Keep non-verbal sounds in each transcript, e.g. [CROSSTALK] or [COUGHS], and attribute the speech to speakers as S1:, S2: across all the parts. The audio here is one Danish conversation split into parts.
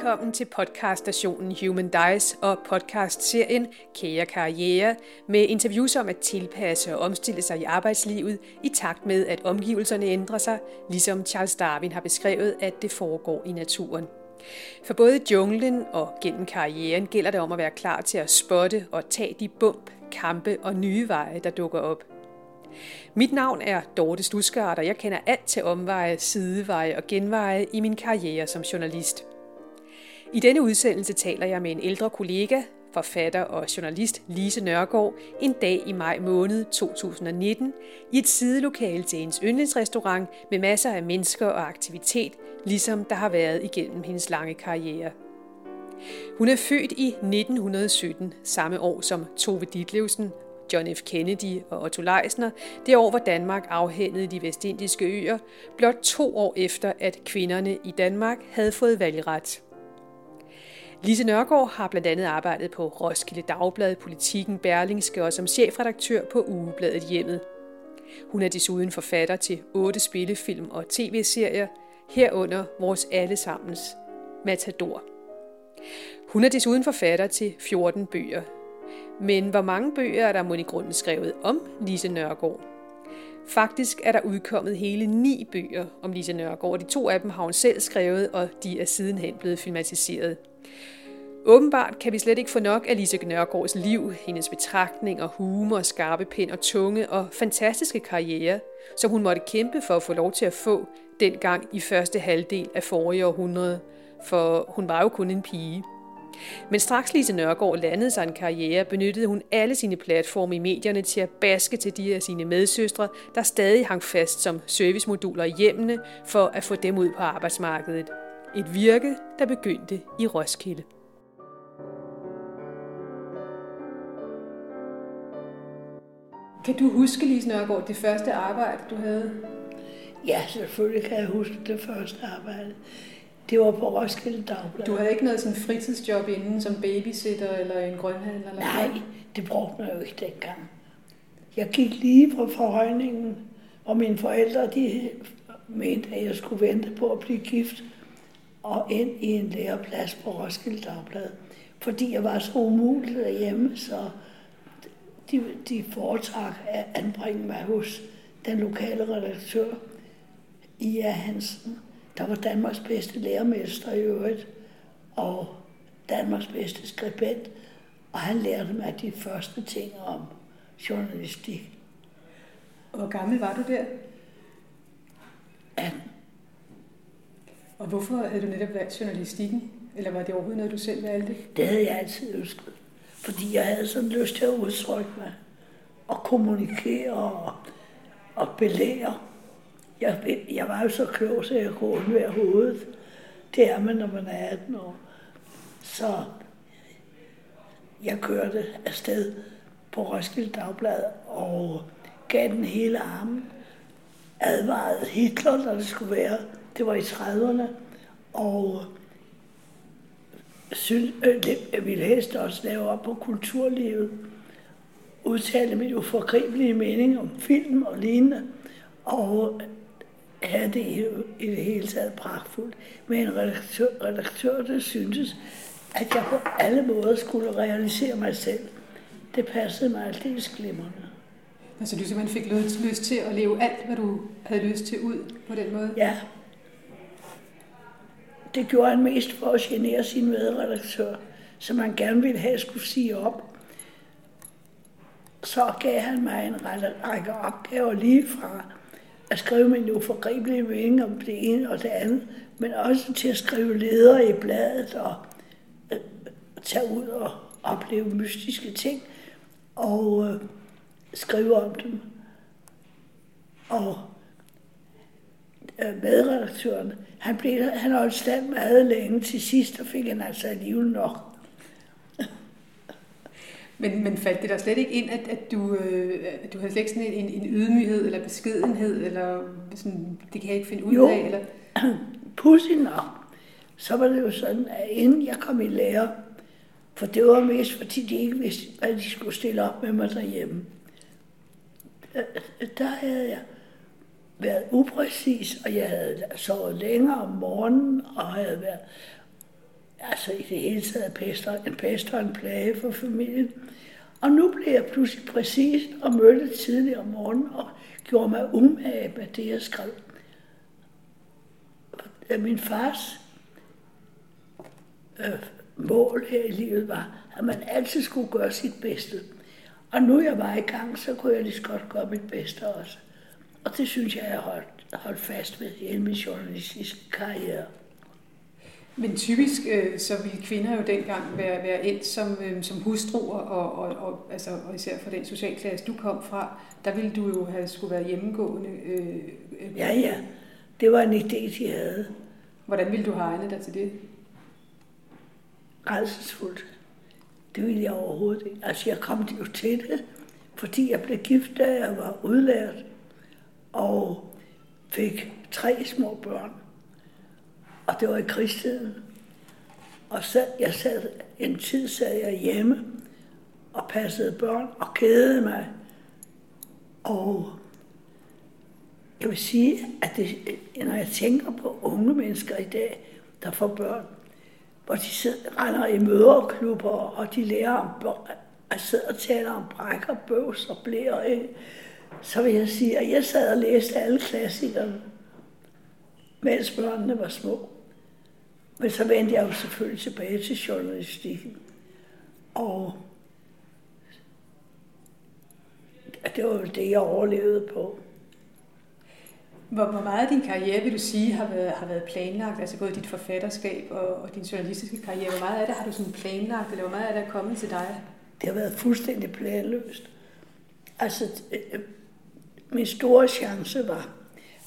S1: velkommen til podcaststationen Human Dice og podcastserien Kære Karriere med interviews om at tilpasse og omstille sig i arbejdslivet i takt med, at omgivelserne ændrer sig, ligesom Charles Darwin har beskrevet, at det foregår i naturen. For både i junglen og gennem karrieren gælder det om at være klar til at spotte og tage de bump, kampe og nye veje, der dukker op. Mit navn er Dorte Stusgaard, og jeg kender alt til omveje, sideveje og genveje i min karriere som journalist. I denne udsendelse taler jeg med en ældre kollega, forfatter og journalist Lise Nørgaard en dag i maj måned 2019 i et sidelokale til hendes yndlingsrestaurant med masser af mennesker og aktivitet, ligesom der har været igennem hendes lange karriere. Hun er født i 1917, samme år som Tove Ditlevsen, John F. Kennedy og Otto Leisner, det år, hvor Danmark afhændede de vestindiske øer, blot to år efter, at kvinderne i Danmark havde fået valgret. Lise Nørgaard har blandt andet arbejdet på Roskilde Dagblad, Politiken, Berlingske og som chefredaktør på ugebladet Hjemmet. Hun er desuden forfatter til otte spillefilm og tv-serier, herunder vores allesammens Matador. Hun er desuden forfatter til 14 bøger. Men hvor mange bøger er der mon i grunden skrevet om Lise Nørgaard? Faktisk er der udkommet hele ni bøger om Lise Nørgaard, og de to af dem har hun selv skrevet, og de er sidenhen blevet filmatiseret. Åbenbart kan vi slet ikke få nok af Lise Nørgaards liv, hendes betragtninger, humor, skarpe pind og tunge og fantastiske karriere, som hun måtte kæmpe for at få lov til at få dengang i første halvdel af forrige århundrede, for hun var jo kun en pige. Men straks Lise Nørgaard landede sig en karriere, benyttede hun alle sine platforme i medierne til at baske til de af sine medsøstre, der stadig hang fast som servicemoduler i hjemmene for at få dem ud på arbejdsmarkedet. Et virke, der begyndte i Roskilde. Kan du huske, Lise Nørgaard, det første arbejde, du havde?
S2: Ja, selvfølgelig kan jeg huske det første arbejde. Det var på Roskilde Dagblad.
S1: Du havde ikke noget sådan fritidsjob inden, som babysitter eller en grønhandler? Eller
S2: Nej, det brugte man jo ikke dengang. Jeg gik lige på forhøjningen, og mine forældre de mente, at jeg skulle vente på at blive gift og ind i en læreplads på Roskilde Dagblad. Fordi jeg var så umulig derhjemme, så de, de foretrak at anbringe mig hos den lokale redaktør, Ia Hansen, der var Danmarks bedste lærermester i øvrigt, og Danmarks bedste skribent, og han lærte mig de første ting om journalistik.
S1: Hvor gammel var du der?
S2: 18.
S1: Og hvorfor havde du netop valgt journalistikken? Eller var det overhovedet noget, du selv valgte?
S2: Det havde jeg altid ønsket. Fordi jeg havde sådan lyst til at udtrykke mig og kommunikere og, og belære. Jeg, jeg var jo så klog, så jeg kunne undvære hovedet. Det er man, når man er 18 år. Så jeg kørte afsted på Roskilde Dagblad og gav den hele armen. Advarede Hitler, når det skulle være. Det var i 30'erne. Og synes, øh, ville helst også lave op på kulturlivet. Udtale min uforgribelige mening om film og lignende. Og have det i, i det hele taget pragtfuldt. Men en redaktør, redaktør, der syntes, at jeg på alle måder skulle realisere mig selv. Det passede mig aldeles glimrende.
S1: Altså du simpelthen fik lyst, lyst til at leve alt, hvad du havde lyst til ud på den måde?
S2: Ja. Det gjorde han mest for at genere sin medredaktør, som han gerne ville have skulle sige op. Så gav han mig en række opgaver lige fra at skrive min uforgribelige mening om det ene og det andet, men også til at skrive ledere i bladet og øh, tage ud og opleve mystiske ting og øh, skrive om dem. Og øh, medredaktøren, han, blev, han holdt stand meget længe. Til sidst og fik han altså alligevel nok.
S1: Men, men faldt det der slet ikke ind, at, at du, øh, at du havde slet ikke sådan en, en ydmyghed eller beskedenhed, eller sådan, det kan jeg ikke finde ud
S2: jo.
S1: af? Eller?
S2: Pudsigt nok, så var det jo sådan, at inden jeg kom i lære, for det var mest fordi de ikke vidste, hvad de skulle stille op med mig derhjemme, der havde jeg været upræcis, og jeg havde sovet længere om morgenen, og havde været altså i det hele taget pester, en pest og en plage for familien. Og nu blev jeg pludselig præcis og mødte tidligt om morgenen og gjorde mig umage med det, jeg skrev. Min fars øh, mål her i livet var, at man altid skulle gøre sit bedste. Og nu jeg var i gang, så kunne jeg lige så godt gøre mit bedste også. Og det synes jeg, jeg har holdt, holdt fast ved hele min journalistiske karriere.
S1: Men typisk øh, så ville kvinder jo dengang være, være endt som, øh, som hustruer, og, og, og, altså, og især for den socialklasse, du kom fra, der ville du jo have skulle være hjemmegående. Øh,
S2: øh, ja, ja. Det var en idé, de havde.
S1: Hvordan ville du have egnet dig til det?
S2: Rejsesfuldt. Det ville jeg overhovedet ikke. Altså, jeg kom jo til det, fordi jeg blev gift, da jeg var udlært, og fik tre små børn. Og det var i krigstiden. Og så, jeg sad, en tid sad jeg hjemme og passede børn og kædede mig. Og jeg vil sige, at det, når jeg tænker på unge mennesker i dag, der får børn, hvor de sidder, render i møderklubber, og de lærer om børn, at sidde og tale om brækker, bøvs og blære, ikke? Så vil jeg sige, at jeg sad og læste alle klassikerne, mens børnene var små. Men så vendte jeg jo selvfølgelig tilbage til journalistikken. Og det var det, jeg overlevede på.
S1: Hvor, hvor meget af din karriere, vil du sige, har været, har været planlagt? Altså både dit forfatterskab og, og din journalistiske karriere. Hvor meget af det har du sådan planlagt, eller hvor meget af det er kommet til dig?
S2: Det har været fuldstændig planløst. Altså, øh, min store chance var,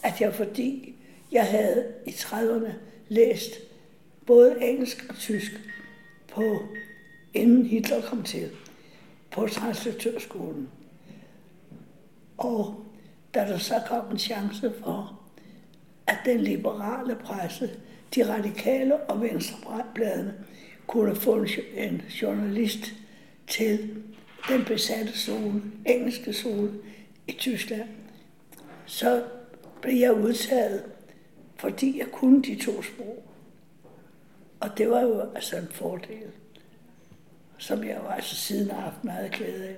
S2: at jeg fordi jeg havde i 30'erne læst både engelsk og tysk på, inden Hitler kom til, på translatørskolen. Og da der så kom en chance for, at den liberale presse, de radikale og venstrebladene, kunne få en journalist til den besatte zone, engelske zone i Tyskland, så blev jeg udtaget, fordi jeg kunne de to sprog. Og det var jo altså en fordel, som jeg jo altså siden har haft meget glæde af.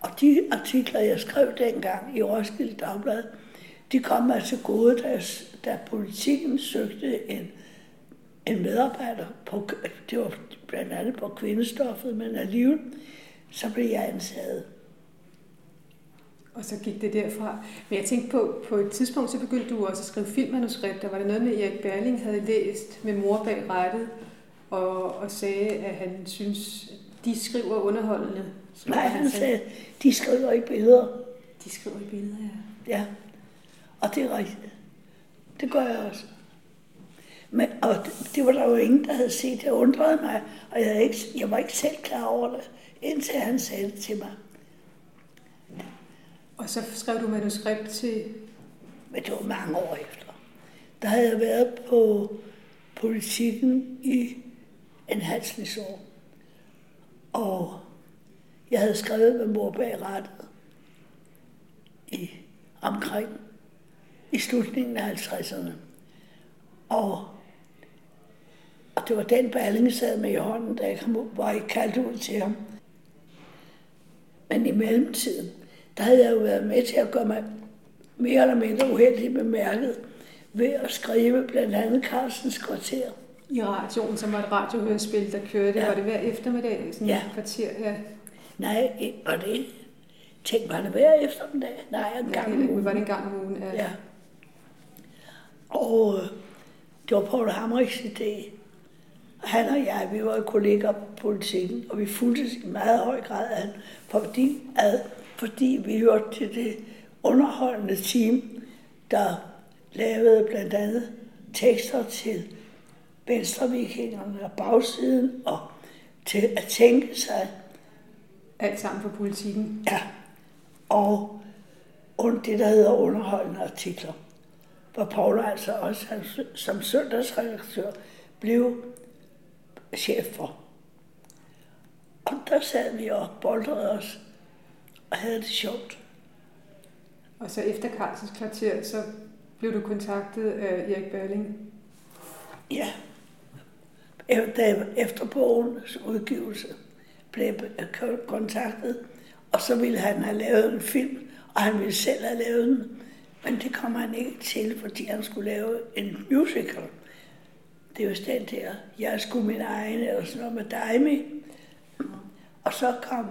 S2: Og de artikler, jeg skrev dengang i Roskilde Dagblad, de kom altså gode, da, da politikken søgte en, en medarbejder, på, det var blandt andet på kvindestoffet, men alligevel, så blev jeg ansat.
S1: Og så gik det derfra. Men jeg tænkte på, på et tidspunkt, så begyndte du også at skrive filmmanuskripter. Var det noget med, at Erik Berling havde læst med mor bag rettet, og, og sagde, at han synes, de skriver underholdende?
S2: Nej, han sagde, de skriver i billeder.
S1: De skriver i billeder,
S2: ja. Ja, og det er rigtigt. Det gør jeg også. Men, og det, det var der jo ingen, der havde set. Det undrede mig, og jeg, havde ikke, jeg var ikke selv klar over det, indtil han sagde det til mig.
S1: Og så skrev du manuskript til...
S2: Men det var mange år efter. Der havde jeg været på politikken i en halsningsår. Og jeg havde skrevet med mor bag rettet i, omkring i slutningen af 50'erne. Og, og det var den balling, sad med i hånden, da jeg kom ud, hvor jeg kaldte ud til ham. Men i mellemtiden, der havde jeg jo været med til at gøre mig mere eller mindre uheldig bemærket ved at skrive blandt andet Carlsens kvarter.
S1: I radioen, som var et radiohørespil, der kørte. Ja. Var det hver eftermiddag? Sådan
S2: ja.
S1: et kvarter, ja.
S2: Nej, var det? Tænk, var det hver eftermiddag? Nej, en gang om
S1: ugen. Var det en gang om ugen, ja.
S2: ja. Og øh, det var Paul Hammerichs idé. Han og jeg, vi var kollegaer på politikken, og vi fulgte i meget høj grad af fordi, ad, fordi vi hørte til det underholdende team, der lavede blandt andet tekster til venstrevikingerne og bagsiden, og til at tænke sig.
S1: Alt sammen på politikken?
S2: Ja, og det, der hedder underholdende artikler, hvor Paul altså også som søndagsredaktør blev chef for. Og der sad vi og boldrede os og havde det sjovt.
S1: Og så efter Karlsens kvarter, så blev du kontaktet af Erik Berling?
S2: Ja. efter, efter bogens udgivelse blev jeg kontaktet, og så ville han have lavet en film, og han ville selv have lavet den. Men det kom han ikke til, fordi han skulle lave en musical. Det var den der, jeg skulle min egen, eller sådan noget med dig Og så kom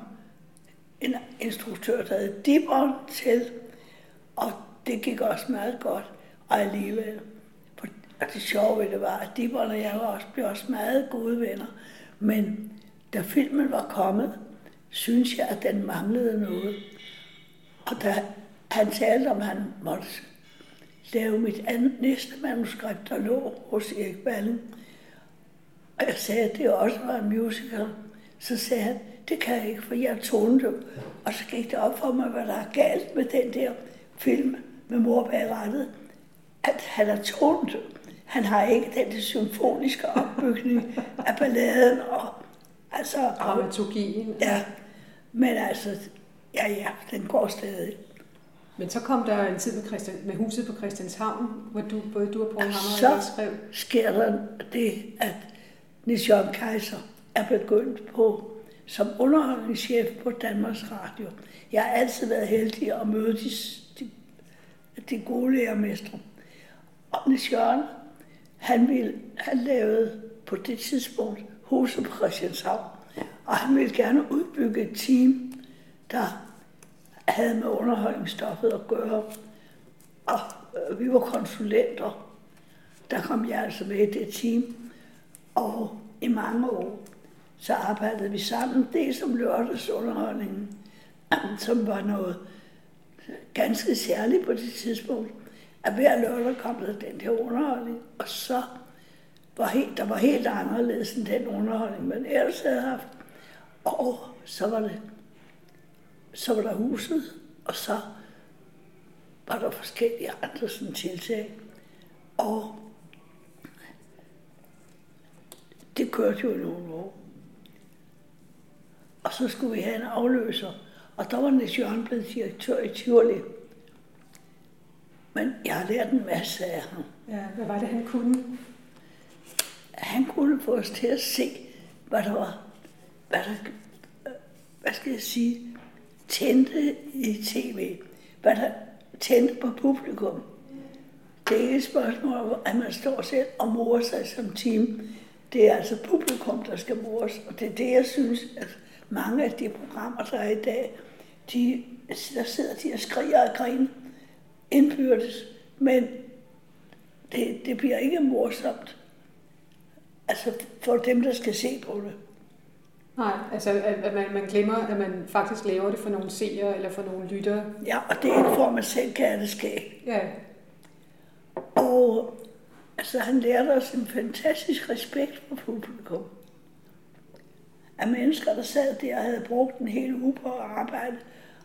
S2: en instruktør, der hed Dibon til, og det gik også meget godt, og alligevel. Og det sjove ved det var, at Dibon og jeg var også, blev også meget gode venner. Men da filmen var kommet, synes jeg, at den manglede noget. Og da han talte om, at han måtte lave mit andet, næste manuskript, der lå hos Erik Ballen, og jeg sagde, at det også var en musical, så sagde han, det kan jeg ikke, for jeg tonedøv. Og så gik det op for mig, hvad der er galt med den der film med mor bag rettet, at han er tonedøv. Han har ikke den der symfoniske opbygning af balladen og altså...
S1: Dramaturgien.
S2: Ja, men altså, ja ja, den går stadig.
S1: Men så kom der en tid med, Christian, med huset på Christianshavn, hvor du, både du og Poul
S2: Hammer og skrev. Så sker der det, at Nils Jørgen Kaiser er begyndt på som underholdningschef på Danmarks Radio. Jeg har altid været heldig at møde de, de, de gode lærermestre. Og Niels Jørgen, han, ville, han lavede på det tidspunkt huset på Christianshavn. Og han ville gerne udbygge et team, der havde med underholdningsstoffet at gøre. Og øh, vi var konsulenter. Der kom jeg altså med i det team. Og i mange år, så arbejdede vi sammen. Det som lørdagsunderholdningen, [CLEARS THROAT] som var noget ganske særligt på det tidspunkt. At hver lørdag kom der den her underholdning, og så var helt, der var helt anderledes end den underholdning, man ellers havde haft. Og så var det, så var der huset, og så var der forskellige andre sådan tiltag. Og det kørte jo i nogle år. Og så skulle vi have en afløser. Og der var Niels Jørgen blevet direktør i Tivoli. Men jeg har lært en masse af ham.
S1: Ja, hvad var det, han kunne?
S2: Han kunne få os til at se, hvad der var, hvad der, hvad skal jeg sige, tændte i tv. Hvad der tændte på publikum. Det er ikke et spørgsmål at man står selv og morer sig som team. Det er altså publikum, der skal mores. Og det er det, jeg synes, at mange af de programmer, der er i dag, de, der sidder de og skriger og griner indbyrdes, men det, det bliver ikke morsomt. Altså for dem, der skal se på det.
S1: Nej, altså at man, man glemmer, at man faktisk laver det for nogle seere eller for nogle lyttere.
S2: Ja, og det er ikke for, at man selv kan det ske.
S1: Ja.
S2: Og altså, han lærte os en fantastisk respekt for publikum af mennesker, der sad der og havde brugt en hel uge på at arbejde,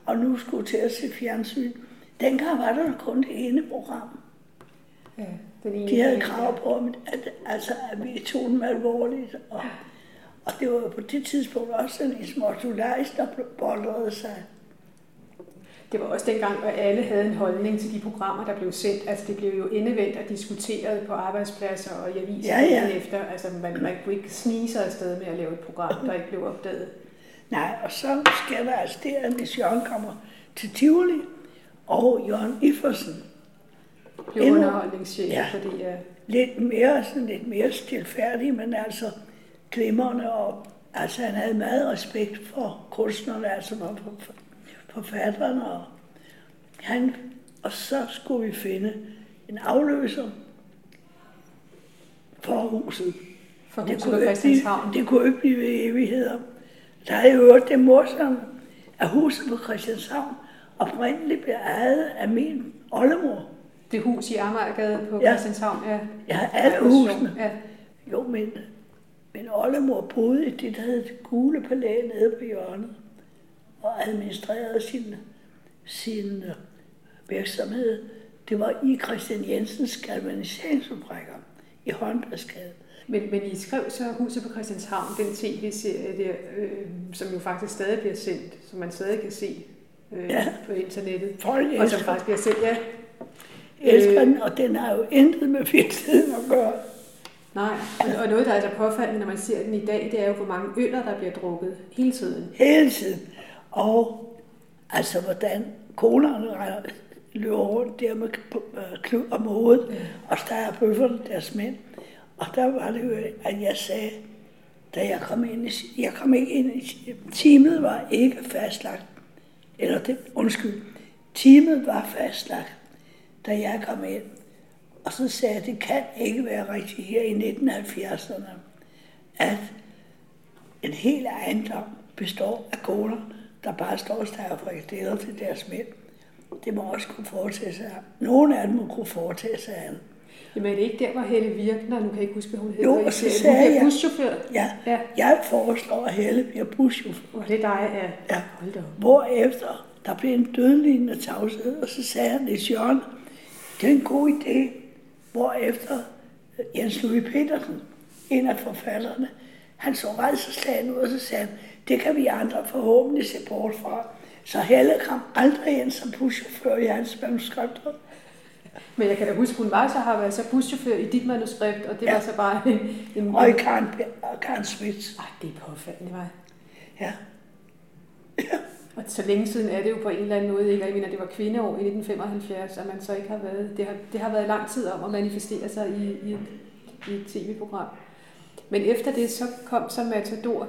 S2: og nu skulle til at se fjernsyn. Dengang var der kun det ene program.
S1: Ja, den ene
S2: De havde krav på, at, altså, at vi tog dem alvorligt. Og, og det var på det tidspunkt også en småtulejs, der boldrede sig.
S1: Det var også dengang, at alle havde en holdning til de programmer, der blev sendt. Altså det blev jo endevendt og diskuteret på arbejdspladser og i aviser
S2: ja, ja.
S1: efter. Altså man, man kunne ikke snige sig afsted med at lave et program, der ikke blev opdaget.
S2: Nej, og så sker der altså det, at hvis Jørgen kommer til Tivoli, og Jørgen Iffersen
S1: blev underholdningschef
S2: ja,
S1: for det, ja.
S2: Lidt mere, sådan lidt mere stilfærdig, men altså glimrende, og altså han havde meget respekt for kunstnerne, altså for, for, forfatteren, og, han, og så skulle vi finde en afløser for huset.
S1: For huset det kunne, på Christianshavn?
S2: Det, det kunne ikke blive ved evigheder. Der er jo hørt det morsomme, at huset på Christianshavn oprindeligt blev ejet af min oldemor.
S1: Det hus i Amagergade på ja. Christianshavn, ja.
S2: Ja, alle husene. Ja. Jo, men min oldemor boede i det, der hed gule palæ nede på hjørnet og administrerede sin, sin øh, virksomhed. Det var i Christian Jensens galvaniseringsfabrikker i Håndbladsgade.
S1: Men, men I skrev så Huset på Christianshavn, den tv-serie der, øh, som jo faktisk stadig bliver sendt, som man stadig kan se øh, ja. på internettet.
S2: Folk
S1: og som faktisk bliver sendt, ja.
S2: Elsker øh, den, og den har jo intet med virkeligheden at gøre.
S1: Nej, og noget, der er så påfaldende, når man ser den i dag, det er jo, hvor mange øller, der bliver drukket hele tiden.
S2: Hele tiden. Og altså, hvordan konerne løber rundt der med øh, klud om hovedet, ja. og steger bøfferne deres mænd. Og der var det jo, at jeg sagde, da jeg kom ind i, jeg kom ikke ind i, teamet var ikke fastlagt, eller det, undskyld, teamet var fastlagt, da jeg kom ind. Og så sagde jeg, at det kan ikke være rigtigt her i 1970'erne, at en hel ejendom består af koner, der bare står og stager frikadeller til deres mænd. Det må også kunne foretage sig. Nogle af dem må kunne foretage sig andet.
S1: Jamen er det ikke der, hvor Helle Virkner, nu kan jeg ikke huske, hvad hun hedder,
S2: jo, og så sagde hun
S1: bliver buschauffør?
S2: Ja, ja, jeg foreslår, at Helle bliver buschauffør.
S1: Og det er dig,
S2: ja. ja. Hold Hvorefter der blev en dødlignende tavshed, og så sagde han, det Jørgen, det er en god idé. Hvorefter Jens Louis Petersen, en af forfatterne, han så rejseslagen ud, og så sagde han, det kan vi andre forhåbentlig se bort fra. Så Helle kom aldrig ind som buschauffør i hans manuskripter.
S1: Men jeg kan da huske, hun var så har været så buschauffør i dit manuskript, og det ja. var så bare en... en
S2: og i Karen, Karen Smith.
S1: Ej, det er påfaldende, var.
S2: Ja.
S1: ja. Og så længe siden er det jo på en eller anden måde, ikke? jeg mener, det var kvindeår i 1975, at man så ikke har været... Det har, det har været lang tid om at manifestere sig i, i, et, i et tv-program. Men efter det, så kom så Matador.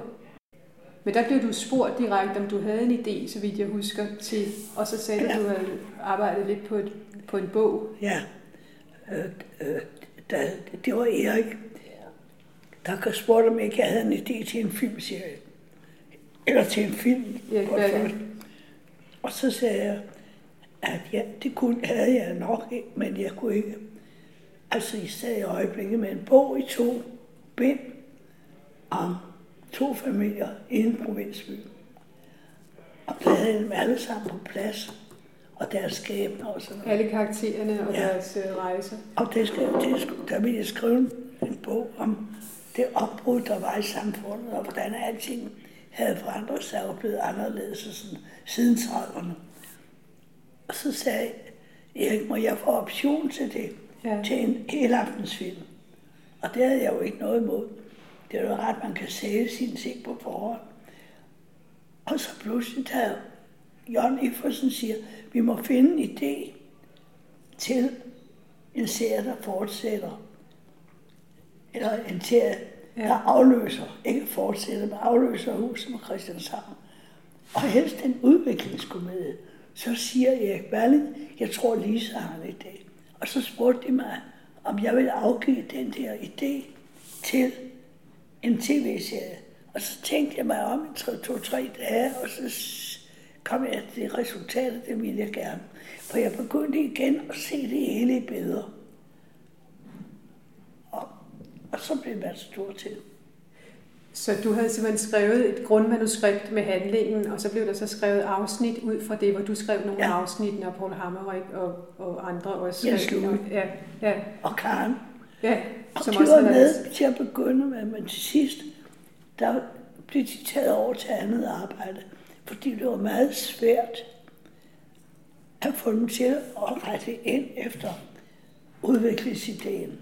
S1: Men der blev du spurgt direkte, om du havde en idé, så vidt jeg husker, til, og så sagde du, ja. at du havde arbejdet lidt på, et, på en bog.
S2: Ja, øh, øh, det var Erik, der spurgte om ikke jeg havde en idé til en filmserie. Eller til en film.
S1: Erik
S2: Og så sagde jeg, at ja, det kunne, havde jeg nok ikke, men jeg kunne ikke. Altså i sad i øjeblikket med en bog i to bind om to familier i en provinsby. Og der havde dem alle sammen på plads, og deres skæbner og sådan
S1: noget. Alle karaktererne og ja. deres uh, rejser.
S2: Og det skal, det skal, der ville jeg skrive en bog om det opbrud, der var i samfundet, og hvordan alting havde forandret sig og blevet anderledes sådan, siden 30'erne. Og så sagde Erik, må jeg få option til det, ja. til en helaftensfilm. Og det havde jeg jo ikke noget imod. Det er jo ret, man kan sælge sine ting på forhånd. Og så pludselig tager Jørgen Iffersen siger, vi må finde en idé til en serie, der fortsætter. Eller en serie, ja. der afløser, ikke fortsætter, men afløser huset med Christianshavn. Og helst en udviklingskomedie. Så siger Erik Balling, jeg tror Lisa har en idé. Og så spurgte de mig, om jeg ville afgive den der idé til en tv-serie. Og så tænkte jeg mig om i to-tre dage, og så kom jeg til det resultat, det ville jeg gerne. For jeg begyndte igen at se det hele i billeder. Og, og så blev man stor til.
S1: Så du havde simpelthen skrevet et grundmanuskript med handlingen, og så blev der så skrevet afsnit ud fra det, hvor du skrev nogle ja. afsnit, og Paul Hammerik og, og andre også.
S2: Jeg skrev.
S1: Ja, ja.
S2: Og Karen.
S1: Ja,
S2: som og de også var med til at begynde med, men til sidst, der blev de taget over til andet arbejde, fordi det var meget svært at få dem til at rette ind efter udviklingsideen.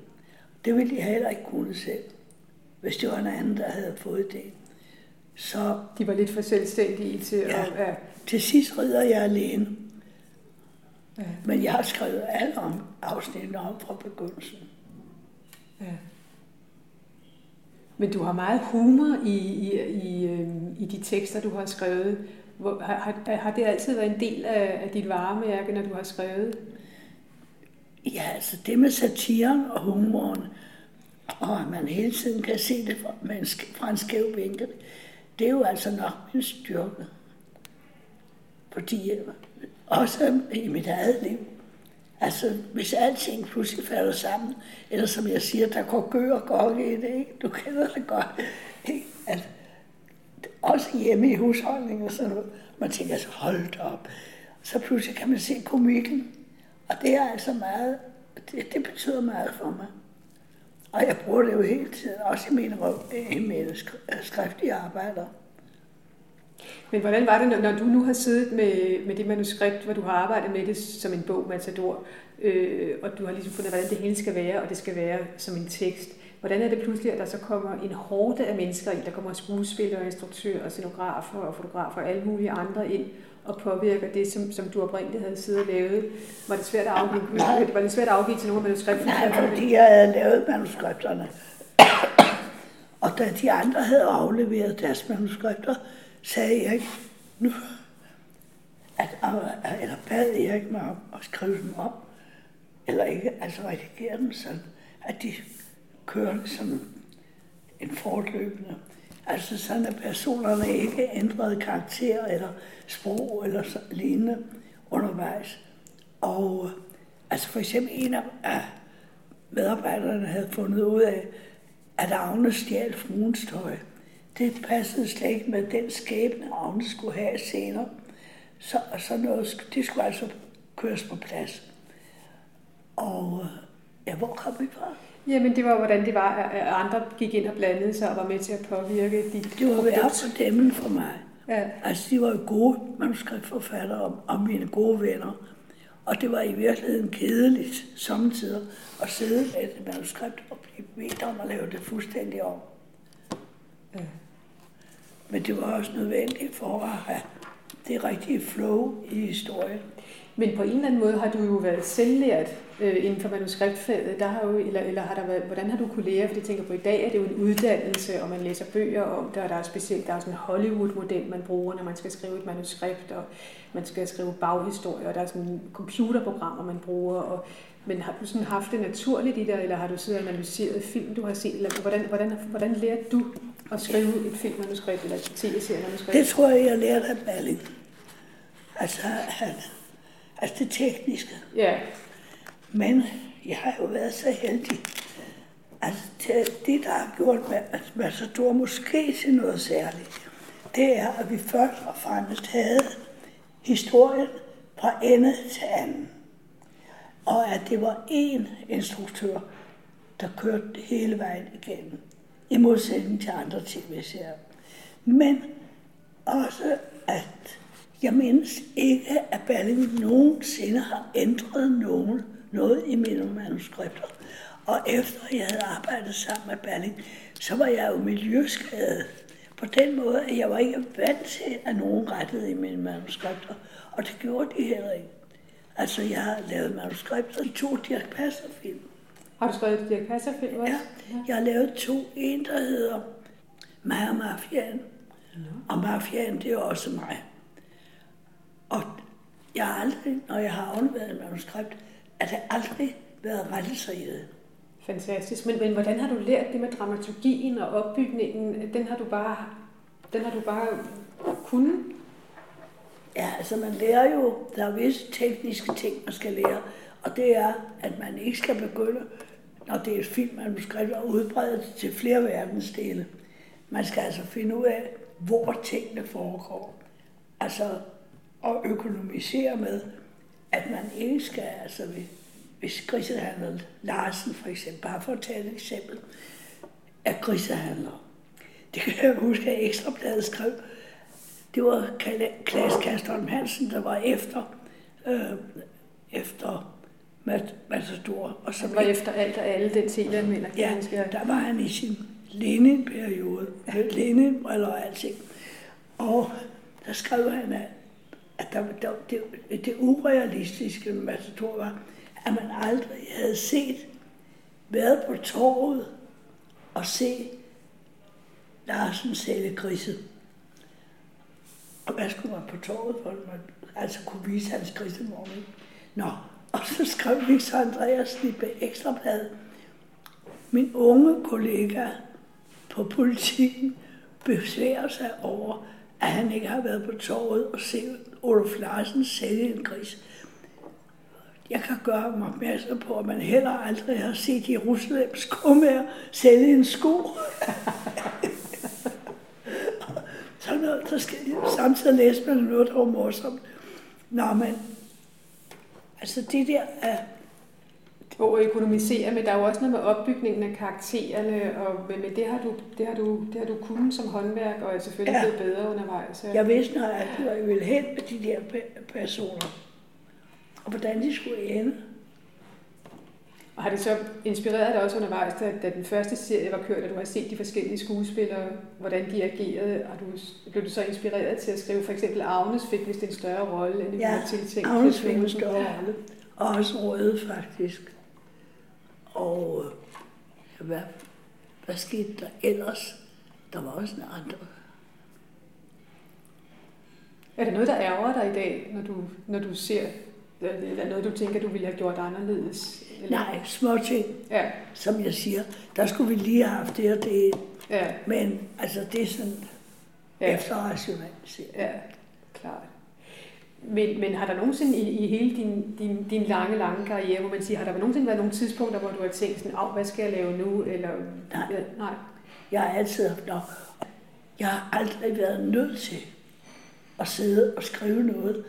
S2: Det ville de heller ikke kunne selv, hvis det var en anden, der havde fået det. Så,
S1: de var lidt for selvstændige til
S2: ja,
S1: at... Ja.
S2: Til sidst rider jeg alene. Ja. Men jeg har skrevet alle om afsnittet om fra begyndelsen. Ja.
S1: Men du har meget humor i, i, i, øhm, i de tekster, du har skrevet. Hvor, har, har det altid været en del af, af dit varemærke, når du har skrevet?
S2: Ja, altså det med satiren og humoren, og at man hele tiden kan se det fra, med en, fra en skæv vinkel, det er jo altså nok min styrke. Fordi øh, også i mit eget liv, Altså, hvis alting pludselig falder sammen, eller som jeg siger, der går gø og gok i det, ikke? Du kender det godt. Ikke? Altså, også hjemme i husholdningen og sådan noget. Man tænker så, hold op. Så pludselig kan man se komikken. Og det er altså meget, det, det betyder meget for mig. Og jeg bruger det jo hele tiden, også i mine, i mine skriftlige arbejder.
S1: Men hvordan var det, når du nu har siddet med, med det manuskript, hvor du har arbejdet med det som en bog, Matador, øh, og du har ligesom fundet, hvordan det hele skal være, og det skal være som en tekst. hvordan er det pludselig, at der så kommer en hårde af mennesker ind, der kommer skuespillere, instruktører, og scenografer og fotografer og alle mulige andre ind, og påvirker det, som, som du oprindeligt havde siddet og lavet? Var det svært at afgive, [COUGHS] Nej. var det svært at afgive til nogle manuskripter?
S2: Nej, fordi jeg havde lavet manuskripterne. [COUGHS] og da de andre havde afleveret deres manuskripter, sagde jeg ikke, nu, at, eller bad Erik mig om at skrive dem op, eller ikke, altså redigere dem sådan, at de kører som en fortløbende. Altså sådan, at personerne ikke ændrede karakter eller sprog eller så, lignende undervejs. Og altså for eksempel en af medarbejderne havde fundet ud af, at Agnes stjal fruens tøj. Det passede slet ikke med den skæbne, Agne skulle have senere. Så, så noget, det skulle altså køres på plads. Og ja, hvor kom vi fra?
S1: Jamen, det var, hvordan det var, at andre gik ind og blandede sig og var med til at påvirke dit
S2: Det var værd for dem for mig. Ja. Altså, de var jo gode manuskriptforfattere og, og mine gode venner. Og det var i virkeligheden kedeligt samtidig at sidde med et manuskript og blive bedt om at lave det fuldstændig om. Ja. Men det var også nødvendigt for at have det rigtige flow i historien.
S1: Men på en eller anden måde har du jo været selvlært øh, inden for manuskriptfaget. Der har jo, eller, eller har der været, hvordan har du kunne lære? Fordi jeg tænker på, i dag er det jo en uddannelse, og man læser bøger om det, og der er specielt der er sådan en Hollywood-model, man bruger, når man skal skrive et manuskript, og man skal skrive baghistorie, og der er sådan computerprogrammer, man bruger. Og, men har du sådan haft det naturligt i dig, eller har du siddet og analyseret film, du har set? Eller hvordan, hvordan, hvordan lærte du at skrive et filmmanuskript eller et tv-seriemanuskript?
S2: Det tror jeg, jeg lærte af Balling. Altså, han, altså det tekniske.
S1: Ja.
S2: Men jeg har jo været så heldig. Altså det, det der har gjort med, at Matador måske til noget særligt, det er, at vi først og fremmest havde historien fra ende til anden. Og at det var én instruktør, der kørte hele vejen igennem, i modsætning til andre tv-serier. Men også, at jeg mindes ikke, at Berling nogensinde har ændret nogen, noget i mine manuskripter. Og efter jeg havde arbejdet sammen med Berling, så var jeg jo miljøskadet. På den måde, at jeg var ikke vant til, at nogen rettede i mine manuskripter. Og det gjorde de heller ikke. Altså, jeg har lavet manuskripter i to Dirk Passer-film.
S1: Har du skrevet Dirk Passer-film også?
S2: Ja, jeg har lavet to. En, der hedder Mig og Mafiaen. Ja. Og Mafiaen, det er også mig. Og jeg har aldrig, når jeg har afleveret et manuskript, at det aldrig været rettelser i det.
S1: Fantastisk. Men, men hvordan har du lært det med dramaturgien og opbygningen? Den har du bare, den har du bare kunnet?
S2: Ja, altså man lærer jo, der er visse tekniske ting, man skal lære. Og det er, at man ikke skal begynde, når det er et filmmanuskript, og udbrede det til flere verdensdele. Man skal altså finde ud af, hvor tingene foregår. Altså, at økonomisere med, at man ikke skal, altså hvis grisehandler Larsen for eksempel, bare for at tage et eksempel, er grisehandler. Det kan jeg huske, at Ekstrabladet skrev, det var Klaas Kastholm Hansen, der var efter, øh, efter Matador.
S1: Og så var efter alt og alle den mener.
S2: Ja, der var han i sin Lenin-periode, Lenin eller alting. Og der skrev han, at at der, der, det, det urealistiske med Matador var, at man aldrig havde set, været på torvet og se Larsen sælge grise. Og hvad skulle man på torvet for, at man altså kunne vise hans grisemorgen? Nå, og så skrev Victor Andreas i Ekstrabladet, min unge kollega på politikken besværer sig over, at han ikke har været på torvet og set Olof Larsen sælge en gris. Jeg kan gøre mig opmærksom på, at man heller aldrig har set Jerusalems kummer sælge en sko. [LAUGHS] Sådan noget, der skal, samtidig læse man noget, der var morsomt. Nå, men altså det der er,
S1: og økonomisere, men der er jo også noget med opbygningen af karaktererne, og men det har du, det har du, det har du kunnet som håndværk, og er selvfølgelig ja. blevet bedre undervejs.
S2: Ja. Jeg vidste når jeg ville hen med de der personer, og hvordan de skulle ende.
S1: Og har det så inspireret dig også undervejs, da, da den første serie var kørt, og du har set de forskellige skuespillere, hvordan de agerede, og du, blev du så inspireret til at skrive, for eksempel Agnes fik vist en større rolle, end du
S2: Ja,
S1: havde tiltænkt?
S2: Agnes fik en større rolle. Og også røde, faktisk. Og øh, hvad, hvad skete der ellers? Der var også en andre.
S1: Er det noget, der ærger dig i dag, når du, når du ser, eller noget, du tænker, du ville have gjort anderledes? Eller?
S2: Nej, små ting,
S1: Ja,
S2: som jeg siger. Der skulle vi lige have haft det og det.
S1: ja,
S2: Men altså, det er sådan
S1: ja.
S2: efterrationelt.
S1: Ja, klart. Men, men har der nogensinde i, i hele din, din, din lange, lange karriere, hvor man siger, har der nogensinde været nogle tidspunkter, hvor du har tænkt sådan, "Au, hvad skal jeg lave nu? Eller,
S2: Nej.
S1: Ja, nej.
S2: Jeg har altid haft nok. Jeg har aldrig været nødt til at sidde og skrive noget,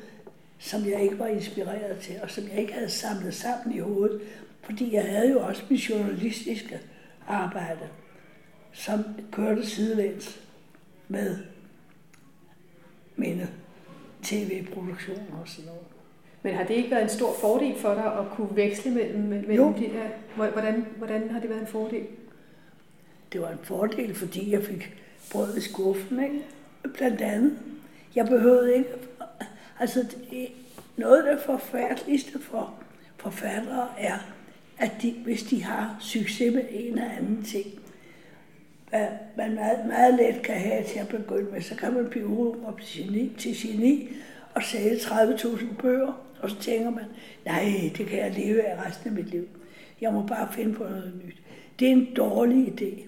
S2: som jeg ikke var inspireret til, og som jeg ikke havde samlet sammen i hovedet. Fordi jeg havde jo også mit journalistiske arbejde, som kørte sidelæns med mine tv-produktioner og sådan noget.
S1: Men har det ikke været en stor fordel for dig at kunne veksle mellem, mellem
S2: Jo.
S1: de her? Hvordan, hvordan har det været en fordel?
S2: Det var en fordel, fordi jeg fik brød i skuffen, ikke? Blandt andet. Jeg behøvede ikke... Altså, det, noget af det forfærdeligste for forfattere er, at de, hvis de har succes med en eller anden ting, hvad man meget, meget let kan have til at begynde med, så kan man blive udråbt til geni, til geni og sælge 30.000 bøger, og så tænker man, nej, det kan jeg leve af resten af mit liv. Jeg må bare finde på noget nyt. Det er en dårlig idé,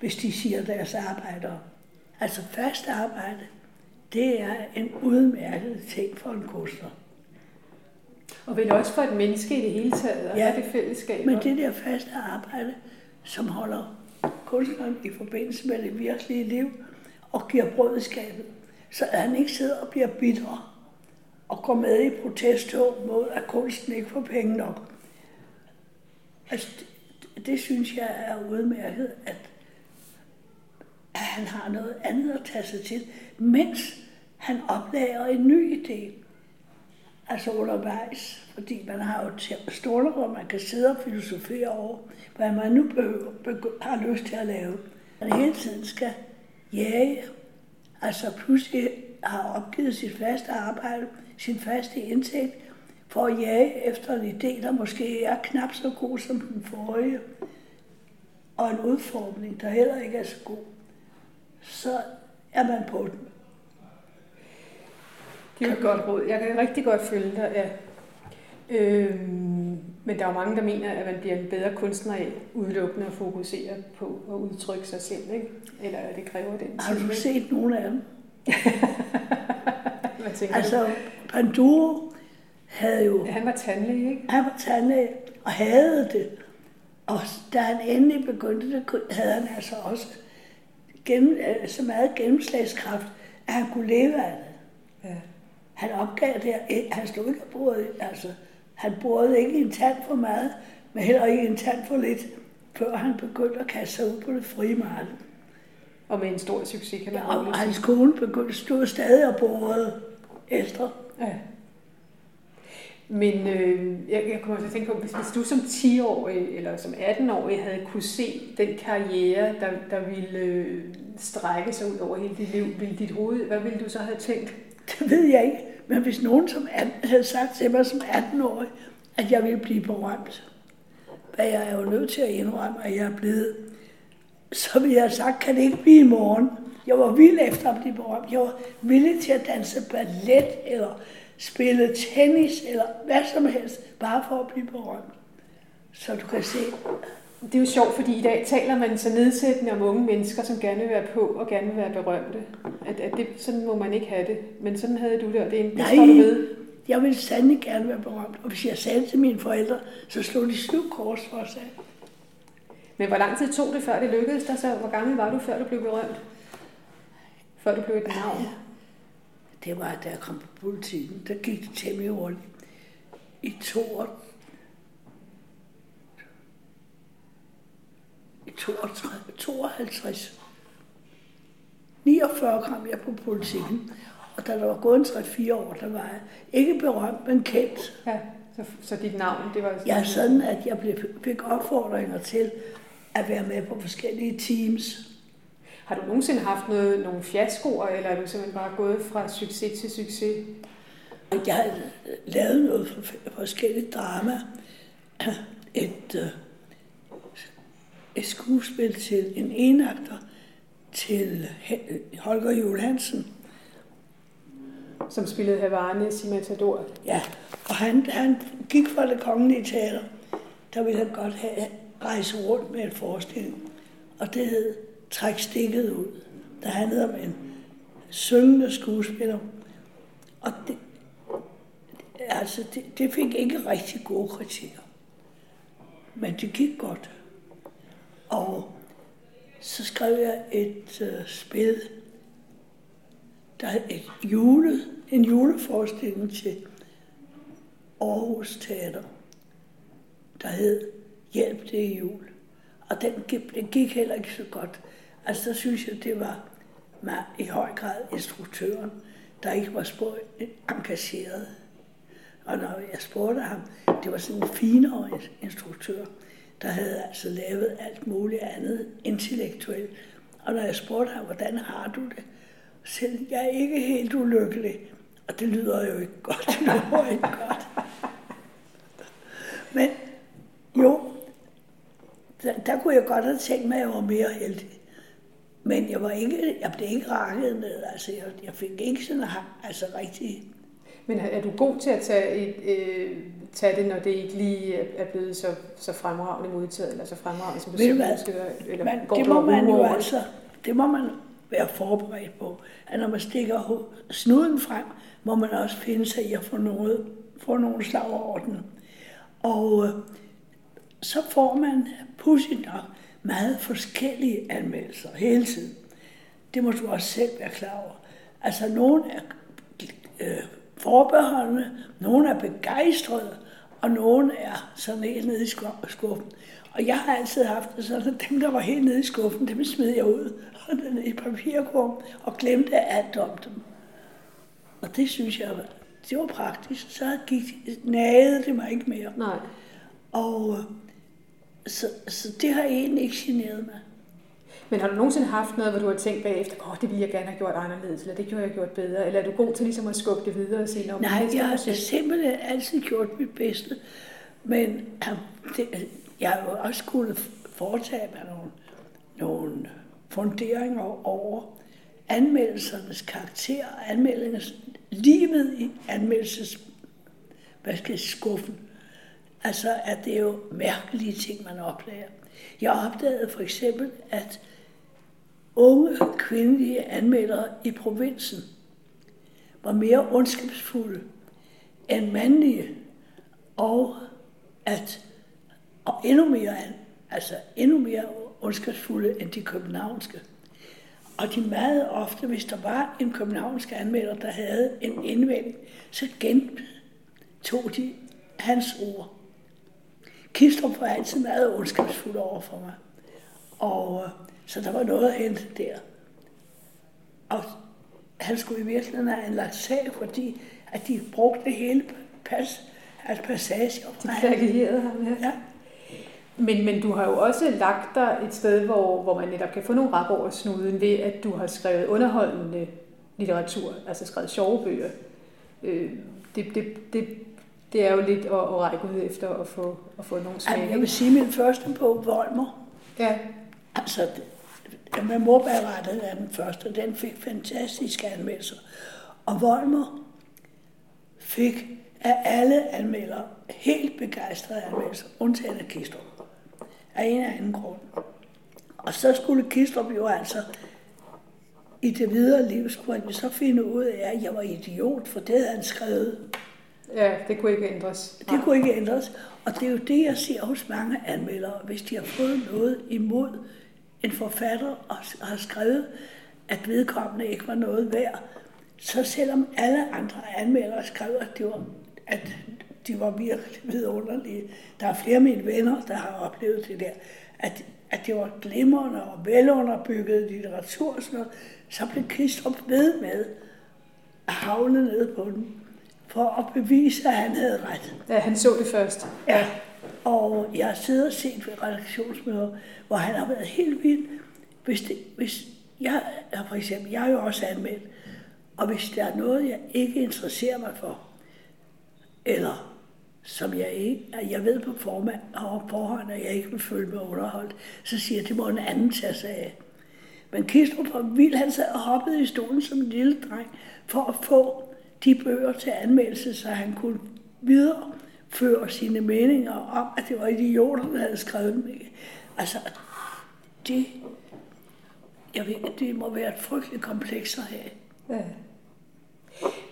S2: hvis de siger deres arbejdere. Altså fast arbejde, det er en udmærket ting for en kunstner.
S1: Og vel også for et menneske i det hele taget, at
S2: Ja,
S1: have det fællesskab.
S2: Men det der faste arbejde, som holder kunstneren i forbindelse med det virkelige liv og giver brød i skabet, så at han ikke sidder og bliver bitter og går med i protesttog mod, at kunsten ikke får penge nok. Altså, det, det synes jeg er udmærket, at, at han har noget andet at tage sig til, mens han opdager en ny idé. Altså undervejs, fordi man har jo stoler, hvor man kan sidde og filosofere over, hvad man nu behøver, har lyst til at lave. Man hele tiden skal jage, altså pludselig har opgivet sit faste arbejde, sin faste indtægt, for at jage efter en idé, der måske er knap så god som den forrige, og en udformning, der heller ikke er så god, så er man på den.
S1: Det er et godt råd. Jeg kan rigtig godt følge dig, ja. Øhm, men der er jo mange, der mener, at man bliver en bedre kunstner af udelukkende at fokusere på at udtrykke sig selv, ikke? Eller at det kræver den
S2: Har du
S1: ikke?
S2: set nogle af dem? [LAUGHS]
S1: Hvad?
S2: Altså, Panduro havde jo,
S1: Ja, han var tandlæge, ikke?
S2: han var tandlæge og havde det. Og da han endelig begyndte det, havde han altså også gennem, øh, så meget gennemslagskraft, at han kunne leve af det.
S1: Ja.
S2: Han opgav det, her- han stod ikke og borede, altså, han borede ikke en tand for meget, men heller ikke en tand for lidt, før han begyndte at kaste sig ud på det frie marked.
S1: Og med en stor succes, kan man
S2: Ja, og hans kone begyndte, stod stadig og borede efter.
S1: Ja. Men øh, jeg, jeg kommer til at tænke på, hvis, hvis du som 10-årig eller som 18-årig havde kunne se den karriere, der, der ville øh, strække sig ud over hele dit liv, ville dit hoved, hvad ville du så have tænkt?
S2: Det ved jeg ikke. Men hvis nogen som 18, havde sagt til mig som 18-årig, at jeg ville blive berømt, hvad jeg er jo nødt til at indrømme, at jeg er blevet, så ville jeg have sagt, kan det ikke blive i morgen? Jeg var vild efter at blive berømt. Jeg var villig til at danse ballet, eller spille tennis, eller hvad som helst, bare for at blive berømt. Så du kan se,
S1: Det er jo sjovt, fordi i dag taler man så nedsættende om unge mennesker, som gerne vil være på og gerne vil være berømte. At, at det, sådan må man ikke have det. Men sådan havde du det, og det, det
S2: Nej.
S1: står du ved.
S2: jeg ville sandelig gerne være berømt. Og hvis jeg sagde det til mine forældre, så slog de syv kors for sig.
S1: Men hvor lang tid tog det, før det lykkedes dig så? Hvor gammel var du, før du blev berømt? Før du blev et navn?
S2: Det var, da jeg kom på politikken, der gik det temmelig hurtigt. I to år, i 32, 52, 49 kom jeg på politikken, og da der var gået en 3-4 år, der var jeg ikke berømt, men kendt.
S1: Ja. så, så dit navn, det var...
S2: Ja, sådan at jeg blev, fik opfordringer til at være med på forskellige teams.
S1: Har du nogensinde haft noget, nogle fiaskoer, eller er du simpelthen bare gået fra succes til succes?
S2: Jeg har lavet noget for forskellige drama. Et, øh, et skuespil til en enakter til Holger Juhl Hansen.
S1: Som spillede Havanes i Matador.
S2: Ja, og han, han gik fra det kongelige teater. Der ville han godt have rejse rundt med en forestilling. Og det hed Træk stikket ud. Der handlede om en syngende skuespiller. Og det, altså, det, det fik ikke rigtig gode kritikker. Men det gik godt. Og så skrev jeg et øh, spil, der er et jule, en juleforestilling til Aarhus Teater, der hed Hjælp det jul. Og den, den gik heller ikke så godt. Altså, der synes jeg, det var med, i høj grad instruktøren, der ikke var spor engageret. Og når jeg spurgte ham, det var sådan en finere instruktør, der havde altså lavet alt muligt andet intellektuelt. Og når jeg spurgte ham, hvordan har du det? Så jeg er ikke helt ulykkelig. Og det lyder jo ikke [LAUGHS] godt. Det lyder ikke godt. Men jo, der, der kunne jeg godt have tænkt mig, at jeg var mere heldig. Men jeg, var ikke, jeg blev ikke rakket ned. Altså, jeg, jeg fik ikke sådan altså rigtig...
S1: Men er du god til at tage, et, øh, tage det, når det ikke lige er blevet så, så fremragende modtaget, eller så fremragende, som du
S2: selv ønsker? Eller man, går det må man jo altså, det må man være forberedt på. At når man stikker snuden frem, må man også finde sig i at få, noget, få nogle slag over den. Og øh, så får man pudsigt nok meget forskellige anmeldelser hele tiden. Det må du også selv være klar over. Altså, nogle er øh, forbeholdende, nogle er begejstrede, og nogle er sådan helt nede i skuffen. Og jeg har altid haft det sådan, at dem, der var helt nede i skuffen, dem smed jeg ud og [LAUGHS] ned i papirkurven og glemte alt om dem. Og det synes jeg, det var praktisk. Så gik, nagede det mig ikke mere.
S1: Nej.
S2: Og så, så det har egentlig ikke generet mig.
S1: Men har du nogensinde haft noget, hvor du har tænkt bagefter, åh, oh, det ville jeg gerne have gjort anderledes, eller det kunne jeg gjort bedre, eller er du god til ligesom at skubbe det videre og sige,
S2: noget? Nej, jeg har simpelthen altid gjort mit bedste, men [CLEARS THROAT] det, jeg har jo også skulle foretage mig nogle, nogle funderinger over anmeldelsernes karakter, anmeldelsernes livet i anmeldelses, hvad skal jeg, skuffen. Altså, at det er jo mærkelige ting, man opdager. Jeg opdagede for eksempel, at unge kvindelige anmeldere i provinsen var mere ondskabsfulde end mandlige, og at og endnu mere, altså endnu mere ondskabsfulde end de københavnske. Og de meget ofte, hvis der var en københavnsk anmelder, der havde en indvending, så gentog de hans ord. Kistrup var altid meget ondskabsfuld over for mig. Og så der var noget at hente der. Og han skulle i virkeligheden have anlagt sag, fordi at de brugte hele pas, altså passager.
S1: De plagierede ham, ja. ja. Men, men du har jo også lagt dig et sted, hvor, hvor man netop kan få nogle rap over snuden ved, at du har skrevet underholdende litteratur, altså skrevet sjove bøger. Øh, det, det, det, det er jo lidt at, at række ud efter at få, at få nogle smag.
S2: Jeg vil sige, min første bog, Volmer,
S1: ja.
S2: altså med morbærrettet er den første, den fik fantastiske anmeldelser. Og Volmer fik af alle anmeldere helt begejstrede anmeldelser, undtagen af Kistrup. Af en eller anden grund. Og så skulle Kistrup jo altså i det videre liv, skulle han så finde ud af, at jeg var idiot, for det havde han skrevet.
S1: Ja, det kunne ikke ændres.
S2: Det kunne ikke ændres. Og det er jo det, jeg ser hos mange anmeldere, hvis de har fået noget imod en forfatter og har skrevet, at vedkommende ikke var noget værd, så selvom alle andre anmeldere skrev, at, det var, at de var virkelig vidunderlige. Der er flere af mine venner, der har oplevet det der, at, at det var glimrende og velunderbygget litteratur og sådan noget, så blev Kristrup ved med at havne ned på den for at bevise, at han havde ret.
S1: Ja, han så det først.
S2: Ja. Og jeg har siddet og set ved redaktionsmøder, hvor han har været helt vild. Hvis, det, hvis jeg, for eksempel, jeg er jo også anmeldt, og hvis der er noget, jeg ikke interesserer mig for, eller som jeg ikke, jeg ved på formand og forhånd, at jeg ikke vil følge mig underholdt, så siger jeg, det må en anden tage sig af. Men Kistrup var vild, han sad og hoppede i stolen som en lille dreng, for at få de bøger til anmeldelse, så han kunne videreføre sine meninger om, at det var idioter, der havde skrevet dem. Altså, det, jeg ved, det må være et frygteligt kompleks at have. Ja.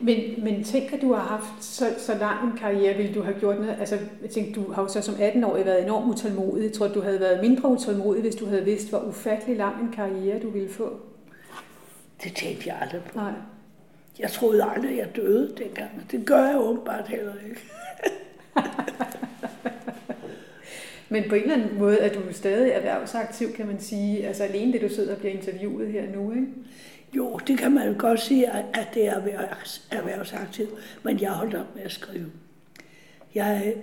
S1: Men, men tænk, at du har haft så, så lang en karriere, ville du have gjort noget? Altså, jeg tænker, du har jo så som 18-årig været enormt utålmodig. Jeg tror, du havde været mindre utålmodig, hvis du havde vidst, hvor ufattelig lang en karriere du ville få.
S2: Det tænkte jeg aldrig på. Nej. Jeg troede aldrig, jeg døde dengang. Det gør jeg åbenbart heller ikke. [LAUGHS]
S1: Men på en eller anden måde er du stadig erhvervsaktiv, kan man sige. Altså alene det, du sidder og bliver interviewet her nu, ikke?
S2: Jo, det kan man godt sige, at det er erhvervsaktiv, men jeg holdt op med at skrive. Jeg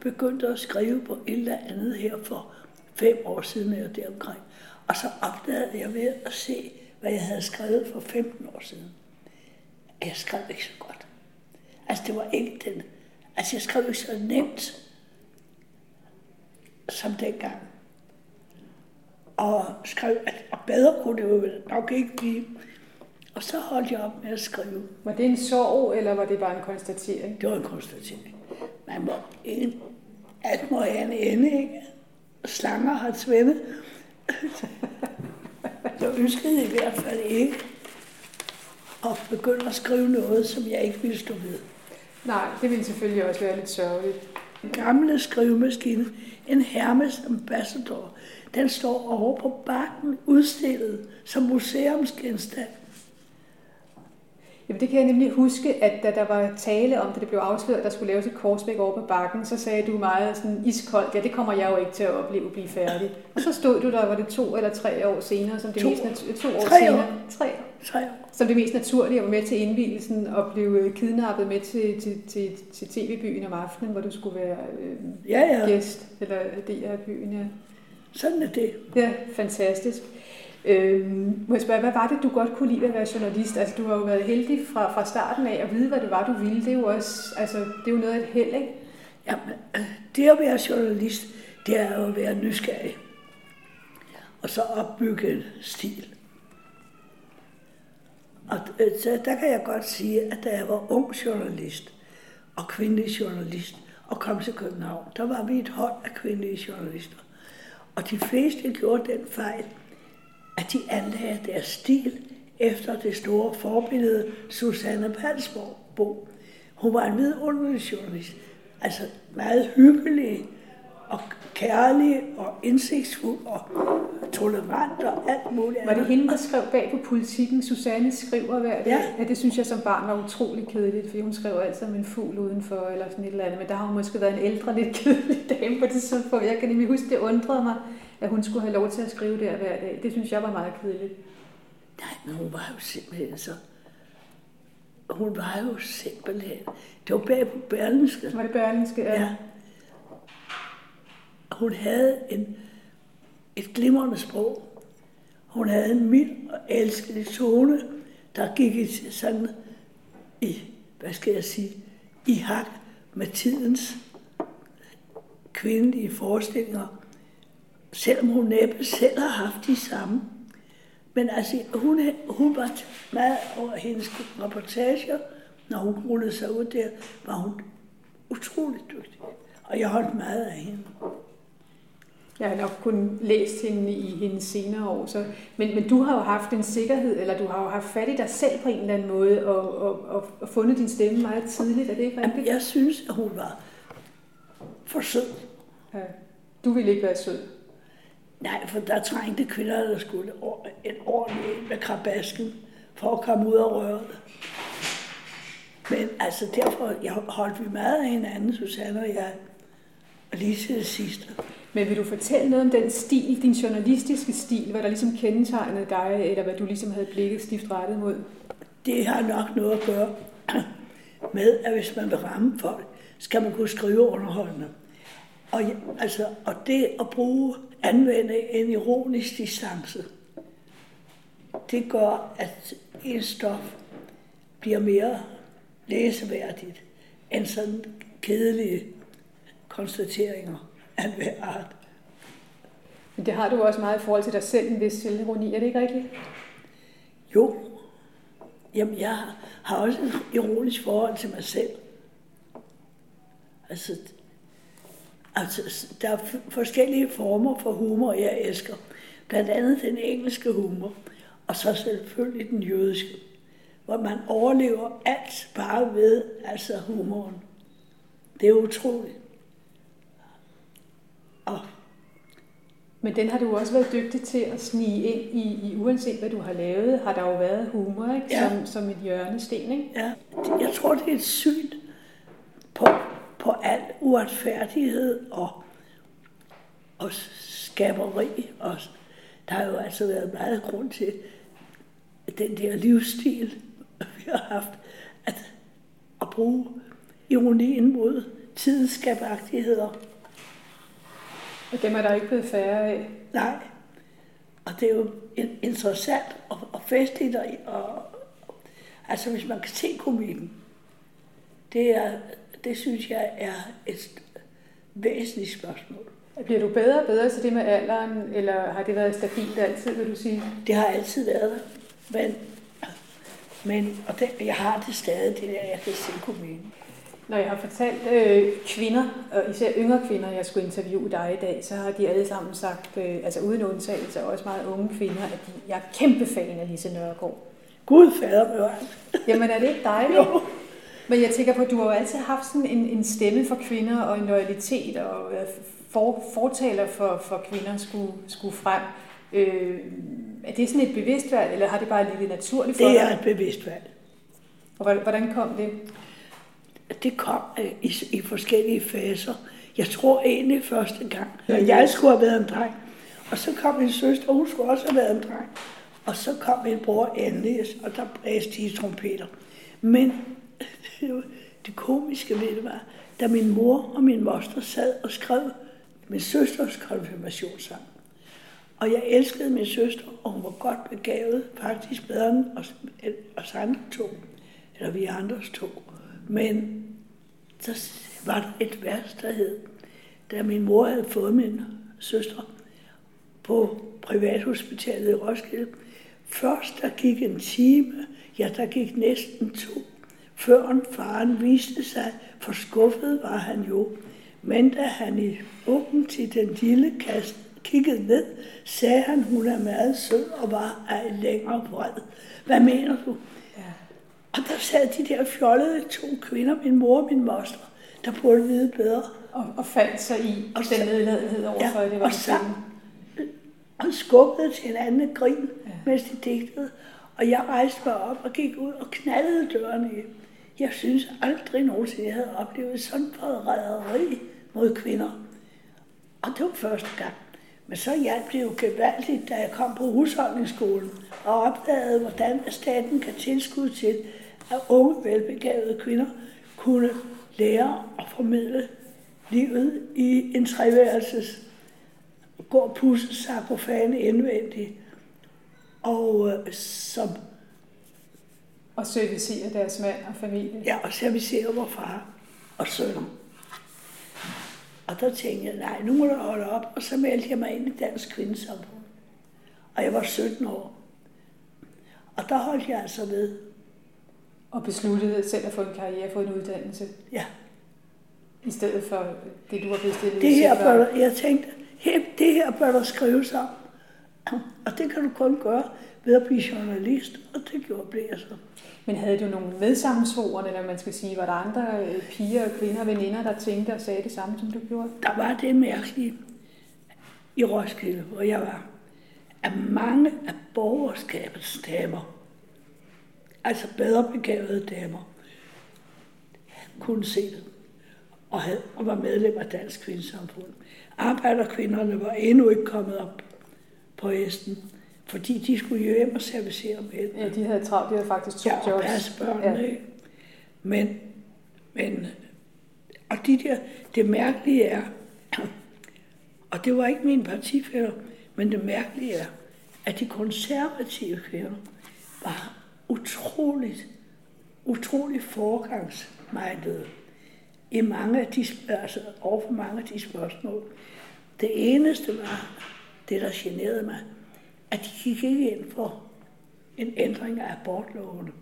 S2: begyndte at skrive på et eller andet her for fem år siden eller deromkring. Og så opdagede jeg ved at se, hvad jeg havde skrevet for 15 år siden. Jeg skrev ikke så godt. Altså, det var ikke den... Altså, jeg skrev ikke så nemt som dengang og skrev, at bedre kunne det jo nok ikke blive. Og så holdt jeg op med at skrive.
S1: Var det en sorg, eller var det bare en konstatering?
S2: Det var en konstatering. Man må en, alt må have en ende, ikke? Slanger har svømmet. [LAUGHS] jeg ønskede i hvert fald ikke at begynde at skrive noget, som jeg ikke ville stå ved.
S1: Nej, det ville selvfølgelig også være lidt sørgeligt.
S2: En gamle skrivemaskine, en Hermes Ambassador, den står over på bakken udstillet som museumsgenstand.
S1: Jamen det kan jeg nemlig huske, at da der var tale om, da det blev afsløret, at der skulle laves et korsbæk over på bakken, så sagde du meget sådan iskoldt, ja det kommer jeg jo ikke til at opleve at blive færdig. Og så stod du der, var det to eller tre år senere, som det to, mest to år
S2: tre
S1: senere.
S2: År. Tre år. Tre år.
S1: Som det mest naturlige at være med til indvielsen og blive kidnappet med til, til, til, til TV-byen om aftenen, hvor du skulle være øh,
S2: ja, ja.
S1: gæst, eller DR-byen, ja.
S2: Sådan er det.
S1: Ja, fantastisk. Øhm, må jeg spørge, hvad var det, du godt kunne lide ved at være journalist? Altså, du har jo været heldig fra, fra starten af at vide, hvad det var, du ville. Det er jo også, altså, det er jo noget af et held, ikke?
S2: Jamen, øh, det at være journalist, det er jo at være nysgerrig. Og så opbygge en stil. Og øh, så der kan jeg godt sige, at da jeg var ung journalist og kvindelig journalist og kom til København, der var vi et hold af kvindelige journalister. Og de fleste gjorde den fejl, at de anlagde deres stil efter det store forbillede Susanne Palsborg. Hun var en vidunderlig journalist. Altså meget hyggelig og kærlig og indsigtsfuld og tolerant og alt muligt.
S1: Var det hende, der skrev bag på politikken? Susanne skriver hver dag. Ja. ja. det synes jeg som barn var utrolig kedeligt, fordi hun skrev altid om en fugl udenfor eller sådan et eller andet. Men der har hun måske været en ældre, lidt kedelig [LAUGHS] dame på det tidspunkt. Jeg kan nemlig huske, det undrede mig, at hun skulle have lov til at skrive der hver dag. Det synes jeg var meget kedeligt.
S2: Nej, men hun var jo simpelthen så... Hun var jo simpelthen... Det var bag på Berlinske.
S1: Var det Berlinske, ja. ja.
S2: Hun havde en, et glimrende sprog. Hun havde en mild og elskelig tone, der gik i sådan i, hvad skal jeg sige, i hak med tidens kvindelige forestillinger selvom hun næppe selv har haft de samme. Men altså, hun, hun var meget over hendes reportager, når hun rullede sig ud der, var hun utrolig dygtig. Og jeg holdt meget af hende.
S1: Jeg har nok kun læst hende i hendes senere år. Så, men, men du har jo haft en sikkerhed, eller du har jo haft fat i dig selv på en eller anden måde, og, og, og, og fundet din stemme meget tidligt. Er det ikke rigtigt?
S2: Jeg synes, at hun var for sød. Ja.
S1: Du ville ikke være sød?
S2: Nej, for der trængte kvinder, der skulle et ordentligt med krabasken for at komme ud af røret. Men altså derfor jeg holdt vi meget af hinanden, Susanne og jeg, og lige til det sidste.
S1: Men vil du fortælle noget om den stil, din journalistiske stil, hvad der ligesom kendetegnede dig, eller hvad du ligesom havde blikket stift rettet mod?
S2: Det har nok noget at gøre med, at hvis man vil ramme folk, skal man kunne skrive underholdende. Og, altså, og det at bruge, anvende en ironisk distance, det gør, at en stof bliver mere læseværdigt end sådan kedelige konstateringer af hver art.
S1: Men det har du også meget i forhold til dig selv, en vis selvironi, er det ikke rigtigt?
S2: Jo. Jamen, jeg har også et ironisk forhold til mig selv. Altså, altså, der er forskellige former for humor, jeg elsker. Blandt andet den engelske humor, og så selvfølgelig den jødiske, hvor man overlever alt bare ved altså humoren. Det er utroligt. Og
S1: men den har du også været dygtig til at snige ind i, i uanset hvad du har lavet, har der jo været humor ikke? Ja. Som, som et hjørnesten. Ikke?
S2: Ja, jeg tror, det er et syn på, på al uretfærdighed og, og skaberi. Og der har jo altså været meget grund til den der livsstil, vi har haft, at, at bruge ironien mod tidens skabagtigheder.
S1: Og dem er der ikke blevet færre af?
S2: Nej. Og det er jo interessant og, og festligt, og, og, altså hvis man kan se komikken, det, er, det synes jeg er et væsentligt spørgsmål.
S1: Bliver du bedre og bedre til det med alderen, eller har det været stabilt altid, vil du sige?
S2: Det har altid været der, men, men og det, jeg har det stadig, det der, jeg kan se komikken.
S1: Når jeg har fortalt øh, kvinder, og især yngre kvinder, jeg skulle interviewe dig i dag, så har de alle sammen sagt, øh, altså uden undtagelse, og også meget unge kvinder, at de, jeg er kæmpe fan af Lise Nørgaard.
S2: Gud fader
S1: Jamen er det ikke dejligt? Jo. Men jeg tænker på, at du har jo altid haft sådan en, en stemme for kvinder, og en loyalitet, og for, fortaler for, for kvinder skulle, skulle frem. Øh, er det sådan et bevidst valg, eller har det bare ligget naturligt for
S2: dig?
S1: Det
S2: er et bevidst valg.
S1: Og hvordan kom det?
S2: det kom øh, i, i forskellige faser. Jeg tror egentlig første gang, at jeg skulle have været en dreng. Og så kom min søster, hun skulle også have været en dreng. Og så kom min bror endelig, og der blæste de trompeter. Men det komiske ved det var, da min mor og min moster sad og skrev min søsters konfirmationssang. Og jeg elskede min søster, og hun var godt begavet, faktisk bedre end os, os andre to, eller vi andre to. Men så var der et vers, der hed, da min mor havde fået min søster på privathospitalet i Roskilde. Først der gik en time, ja der gik næsten to, før faren viste sig, for skuffet var han jo. Men da han i åben til den lille kast kiggede ned, sagde han, hun er meget sød og var ej længere vred. Hvad mener du? Og der sad de der fjollede to kvinder, min mor og min moster, der burde vide bedre.
S1: Og, og faldt sig i og den nedladenhed overfor, ja, det var
S2: og sang, og skubbede til en anden grin, ja. mens de digtede. Og jeg rejste mig op og gik ud og knaldede dørene i. Jeg synes aldrig nogensinde, jeg havde oplevet sådan forræderi mod kvinder. Og det var første gang. Men så hjalp det jo gevaldigt, da jeg kom på husholdningsskolen og opdagede, hvordan staten kan tilskud til, at unge, velbegavede kvinder kunne lære og formidle livet i en treværelses, gå og pusse sarkofane indvendigt, og øh, som
S1: og servicere deres mand og familie.
S2: Ja, og servicere vor far og søn. Og der tænkte jeg, nej, nu må du holde op. Og så meldte jeg mig ind i Dansk Kvindesamfund. Og jeg var 17 år. Og der holdt jeg altså ved.
S1: Og besluttede selv at få en karriere, få en uddannelse?
S2: Ja.
S1: I stedet for det, du har bestilt?
S2: Det her bør, jeg tænkte, det her bør der skrives om. Og det kan du kun gøre ved at blive journalist, og det gjorde blev jeg så.
S1: Men havde du nogle medsammensvorene, eller man skal sige, var der andre øh, piger, kvinder, veninder, der tænkte og sagde det samme, som du gjorde?
S2: Der var det mærkelige i Roskilde, hvor jeg var, at mange af borgerskabets damer, altså bedre begavede damer, kunne se det og, havde, og var medlem af Dansk Kvindesamfund. Arbejderkvinderne var endnu ikke kommet op på hesten, fordi de skulle hjem og servicere med.
S1: Ja, de havde travlt, de havde faktisk to
S2: ja,
S1: jobs.
S2: Ja, og børnene. Ja. Men Men, og de der, det mærkelige er, og det var ikke mine partifælder, men det mærkelige er, at de konservative kvinder var utroligt, utroligt forgangsmindede i mange af de, altså over for mange af de spørgsmål. Det eneste var, det der generede mig, at de gik ikke ind for en ændring af abortlovene.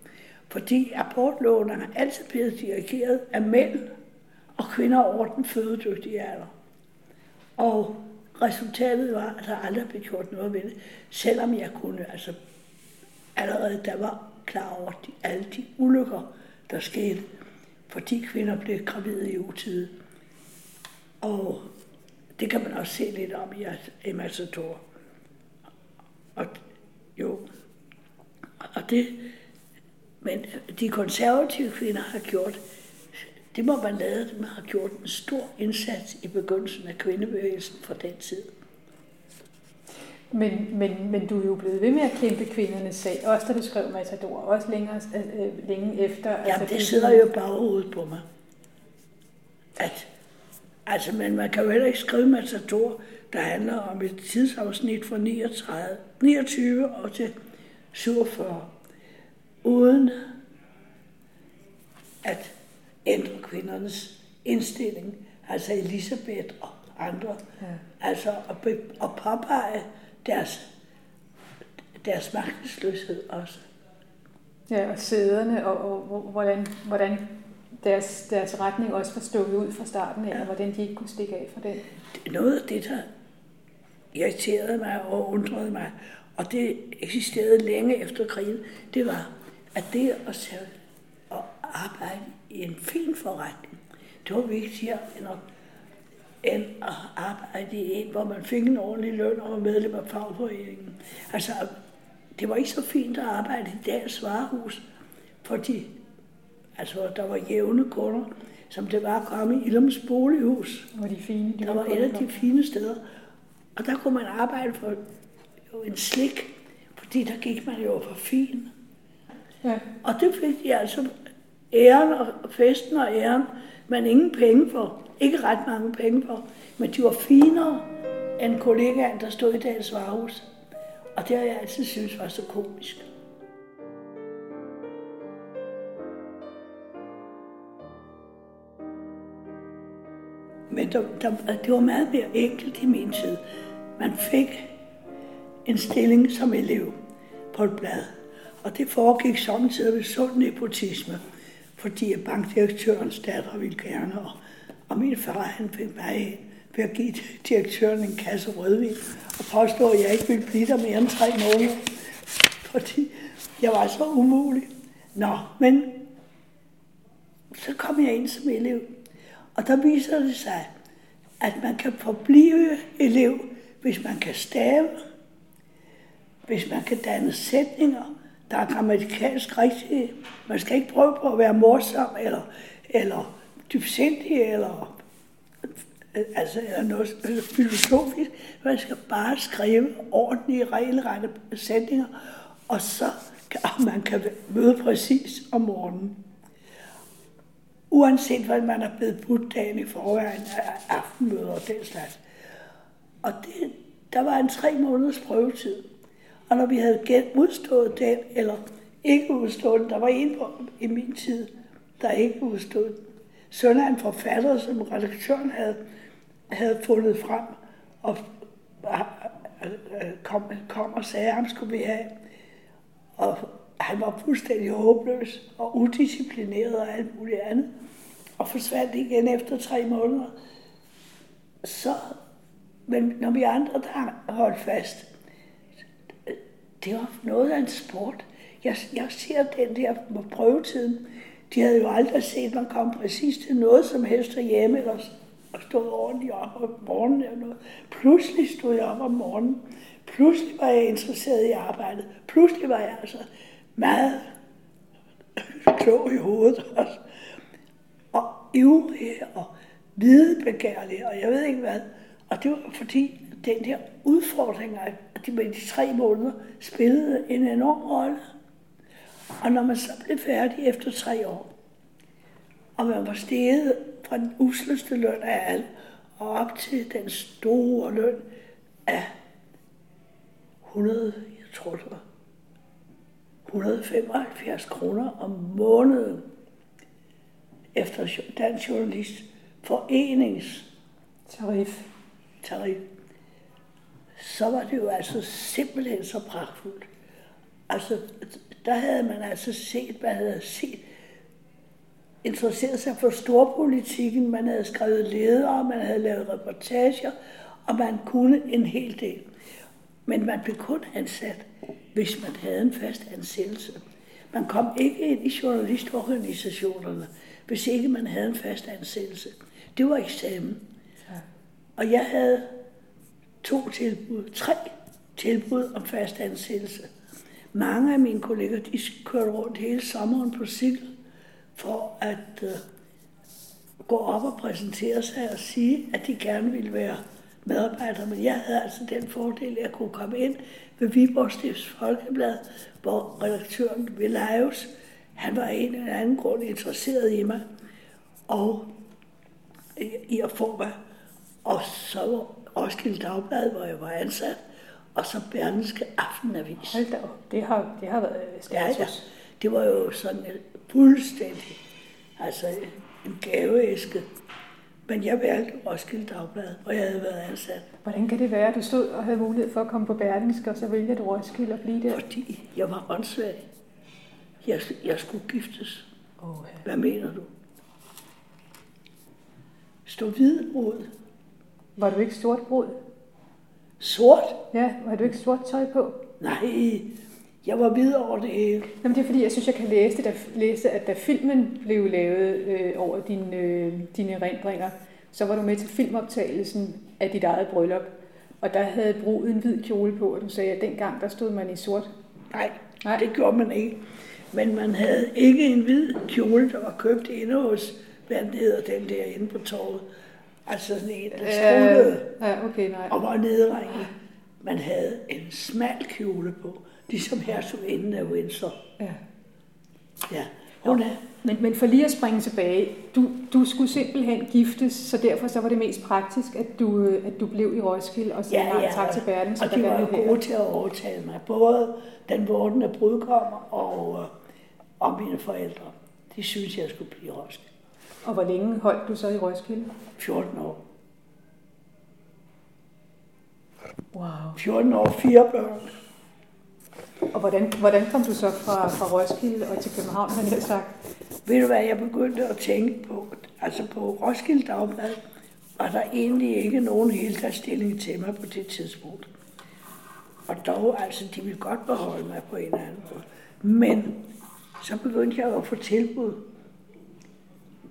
S2: Fordi abortlovene er altid blevet dirigeret af mænd og kvinder over den fødedygtige alder. Og resultatet var, at der aldrig blev gjort noget ved det, selvom jeg kunne altså allerede der var klar over de, alle de ulykker, der skete, fordi kvinder blev gravide i utide. Og det kan man også se lidt om i Emassator. Og jo, og det, men de konservative kvinder har gjort, det må man lade dem, har gjort en stor indsats i begyndelsen af kvindebevægelsen fra den tid.
S1: Men, men, men du er jo blevet ved med at kæmpe kvindernes sag, også da du skrev Matador, også længere, øh, længe efter.
S2: Ja, altså, det sidder jo bare hovedet på mig. At, altså, men man kan jo heller ikke skrive Matador, der handler om et tidsafsnit fra 39, 29 og til 47, uden at ændre kvindernes indstilling, altså Elisabeth og andre, ja. altså at, be, at påpege deres, deres magtesløshed også.
S1: Ja, og sæderne, og, og, og hvordan, hvordan deres, deres retning også var stået ud fra starten af, ja. og hvordan de ikke kunne stikke af fra den.
S2: Noget af det, der irriterede mig og undrede mig, og det eksisterede længe efter krigen, det var, at det at, at arbejde i en fin forretning, det var vigtigere end at, end at arbejde i en, hvor man fik en ordentlig løn og var medlem af fagforeningen. Altså, det var ikke så fint at arbejde i deres varehus, fordi altså, der var jævne kunder, som det var at komme i Ilums bolighus.
S1: Var de fine,
S2: de der var et af de fine steder. Og der kunne man arbejde for jo en slik, fordi der gik man jo for fin. Ja. Og det fik de altså æren og festen og æren, men ingen penge for. Ikke ret mange penge for, men de var finere end kollegaen, der stod i deres varehus. Og det har jeg altid synes var så komisk. Men der, der, det var meget mere enkelt i min tid. Man fik en stilling som elev på et blad. Og det foregik samtidig ved sund nepotisme, fordi bankdirektørens datter ville gerne. Og, og min far han fik mig ind ved at give direktøren en kasse rødvin og påstå, at jeg ikke ville blive der mere end tre måneder, fordi jeg var så umulig. Nå, men så kom jeg ind som elev, og der viser det sig, at man kan forblive elev, hvis man kan stave, hvis man kan danne sætninger, der er grammatikalsk rigtige. Man skal ikke prøve på at være morsom, eller, eller dybsindig, eller, altså, eller noget filosofisk. Man skal bare skrive ordentlige, regelrette sætninger, og så kan man kan møde præcis om morgenen. Uanset hvad man er blevet budt dagen i forvejen af aftenmøder og den slags. Og det, der var en tre måneders prøvetid. Og når vi havde udstået den, eller ikke udstået den, der var en på, i min tid, der ikke udstod den. Søn af en forfatter, som redaktøren havde, havde fundet frem, og kom, kom og sagde, at ham skulle vi have. Og han var fuldstændig håbløs og udisciplineret og alt muligt andet. Og forsvandt igen efter tre måneder. Så, men når vi andre der holdt fast, det var noget af en sport. Jeg, jeg ser den der på prøvetiden. De havde jo aldrig set mig komme præcis til noget som helst hjemme, eller stod ordentligt op om morgenen eller noget. Pludselig stod jeg op om morgenen. Pludselig var jeg interesseret i arbejdet. Pludselig var jeg altså meget klog i hovedet også. Og ivrig og videbegærlig, og jeg ved ikke hvad. Og det var fordi, den her udfordring, at de med de tre måneder spillede en enorm rolle. Og når man så blev færdig efter tre år, Og man var steget fra den usleste løn af alle, og op til den store løn af 100, jeg tror det var 175 kroner om måneden efter Dansk Journalist Forenings
S1: Tarif.
S2: tarif, så var det jo altså simpelthen så pragtfuldt. Altså, der havde man altså set, man havde set, interesseret sig for storpolitikken, man havde skrevet ledere, man havde lavet reportager, og man kunne en hel del. Men man blev kun ansat, hvis man havde en fast ansættelse. Man kom ikke ind i journalistorganisationerne, hvis ikke man havde en fast ansættelse. Det var eksamen. Og jeg havde to tilbud, tre tilbud om fast ansættelse. Mange af mine kolleger, de kørte rundt hele sommeren på cykel for at uh, gå op og præsentere sig og sige, at de gerne ville være medarbejdere. Men jeg havde altså den fordel, at jeg kunne komme ind ved Viborg Stifts Folkeblad, hvor redaktøren Velaeus, han var en eller anden grund interesseret i mig, og i at få mig. Og så Roskilde Dagblad, hvor jeg var ansat, og så Berlingske Aftenavis.
S1: Hold da op, det har, det har været status.
S2: Ja, ja. Det var jo sådan fuldstændig, altså en gaveæske. Men jeg valgte Roskilde Dagblad, og jeg havde været ansat.
S1: Hvordan kan det være, at du stod og havde mulighed for at komme på Berlingske, og så vælger du Roskilde og blive der?
S2: Fordi jeg var åndssvag. Jeg, jeg skulle giftes.
S1: Oh, ja.
S2: Hvad mener du? Stå hvidbrud.
S1: Var du ikke sort brud?
S2: Sort?
S1: Ja, var du ikke sort tøj på?
S2: Nej, jeg var hvid over det hele.
S1: Jamen, det er fordi, jeg synes, jeg kan læse, det, der, læse at da filmen blev lavet øh, over din, øh, dine erindringer, så var du med til filmoptagelsen af dit eget bryllup. Og der havde bruden en hvid kjole på, og du sagde, at dengang der stod man i sort.
S2: Nej, Nej, det gjorde man ikke. Men man havde ikke en hvid kjole, der var købt inde hos, hvad den hedder, den der inde på torvet. Altså sådan en, der struttede
S1: Ja, okay, nej.
S2: og var nedringet. Man havde en smal kjole på, ligesom hertuginden af Windsor.
S1: Ja.
S2: Ja, hun er,
S1: Men, men for lige at springe tilbage, du, du skulle simpelthen giftes, så derfor så var det mest praktisk, at du, øh, at du blev i Roskilde og sagde nej tak til Berling.
S2: og de var jo gode til at overtale mig. Både den vortende brudkommer og, øh, og mine forældre. De synes, jeg skulle blive i Roskilde.
S1: Og hvor længe holdt du så i Roskilde?
S2: 14 år.
S1: Wow.
S2: 14 år, fire børn.
S1: Og hvordan, hvordan kom du så fra, fra Roskilde og til København, havde jeg sagt?
S2: Ved du hvad, jeg begyndte at tænke på? Altså på Roskilde Dagblad var der egentlig ikke nogen heltidsstilling til mig på det tidspunkt. Og dog, altså, de ville godt beholde mig på en eller anden måde. Men så begyndte jeg at få tilbud,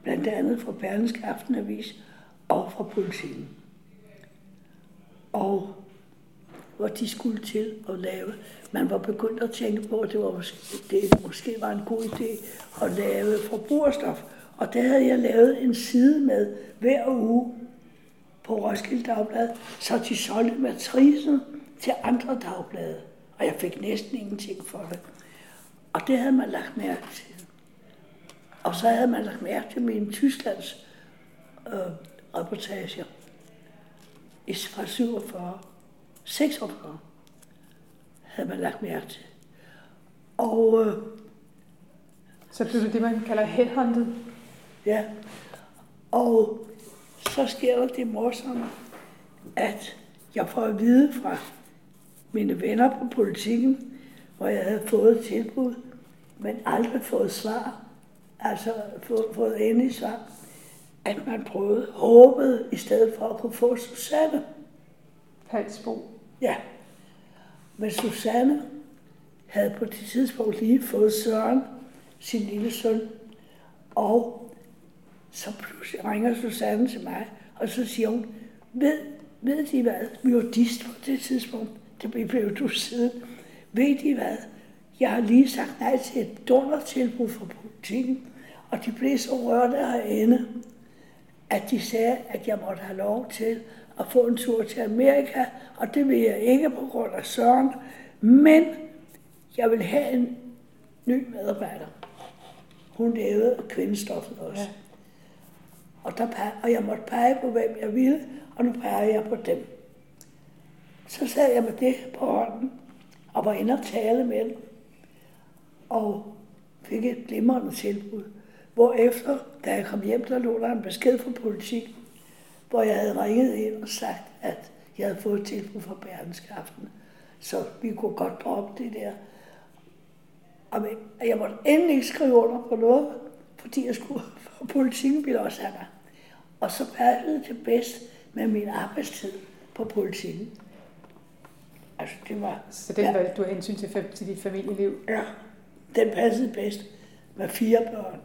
S2: blandt andet fra Berlingske Aftenavis og fra politikken. Og hvor de skulle til at lave. Man var begyndt at tænke på, at det, var det måske var en god idé at lave forbrugerstof. Og der havde jeg lavet en side med hver uge på Roskilde Dagblad, så de solgte matrisen til andre dagblade. Og jeg fik næsten ingenting for det. Og det havde man lagt mærke til. Og så havde man lagt mærke til mine Tysklands øh, reportager i fra 47. 46 havde man lagt mærke til. Og øh,
S1: Så blev du det, man kalder headhunted.
S2: ja, og så sker der det morsomme, at jeg får at vide fra mine venner på politikken, hvor jeg havde fået tilbud, men aldrig fået svar, altså fået, fået endelig svar, at man prøvede, håbede i stedet for at kunne få Susanne.
S1: Palsbo.
S2: Ja, men Susanne havde på det tidspunkt lige fået Søren, sin lille søn, og så pludselig ringer Susanne til mig, og så siger hun, ved, ved de hvad, vi var dist på det tidspunkt, det blev du siden, ved de hvad, jeg har lige sagt nej til et donnertilbud fra politikken, og de blev så rørte herinde, at de sagde, at jeg måtte have lov til at få en tur til Amerika, og det vil jeg ikke på grund af Søren, men jeg vil have en ny medarbejder. Hun lavede kvindestoffet også. Ja. Og, der pege, og jeg måtte pege på, hvem jeg ville, og nu peger jeg på dem. Så sad jeg med det på hånden, og var inde og tale med dem, og fik et glimrende tilbud. Hvorefter, da jeg kom hjem, der lå der en besked fra politik, hvor jeg havde ringet ind og sagt, at jeg havde fået et tilbud fra Berdenskaften. Så vi kunne godt droppe det der. Og jeg måtte endelig ikke skrive under på noget, fordi jeg skulle, for politikken ville også have mig. Og så passede det bedst med min arbejdstid på politikken.
S1: Altså, det var... Så den var, du har hensyn til, til dit familieliv?
S2: Ja, den passede bedst med fire børn.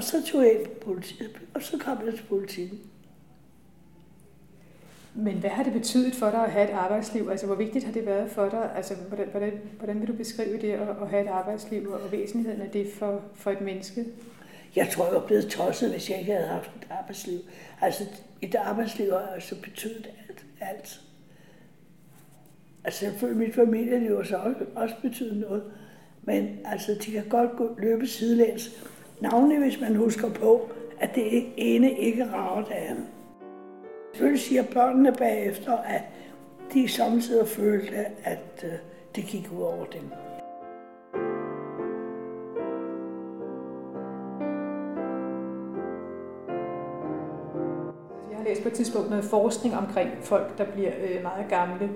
S2: Og så tog jeg på politiet, og så kom jeg til politikken.
S1: Men hvad har det betydet for dig at have et arbejdsliv? Altså, hvor vigtigt har det været for dig? Altså, hvordan, hvordan, hvordan vil du beskrive det at, at have et arbejdsliv og væsentligheden af det for, for et menneske?
S2: Jeg tror, jeg var blevet tosset, hvis jeg ikke havde haft et arbejdsliv. Altså, et arbejdsliv har altså betydet alt. alt. Altså, selvfølgelig mit familieliv har så også, også betydet noget. Men altså, de kan godt gå, løbe sidelæns. Navnlig hvis man husker på, at det ene ikke rager det andet. Selvfølgelig siger børnene bagefter, at de samtidig følte, at øh, det gik ud over dem.
S1: Jeg læst på et tidspunkt noget forskning omkring folk, der bliver øh, meget gamle,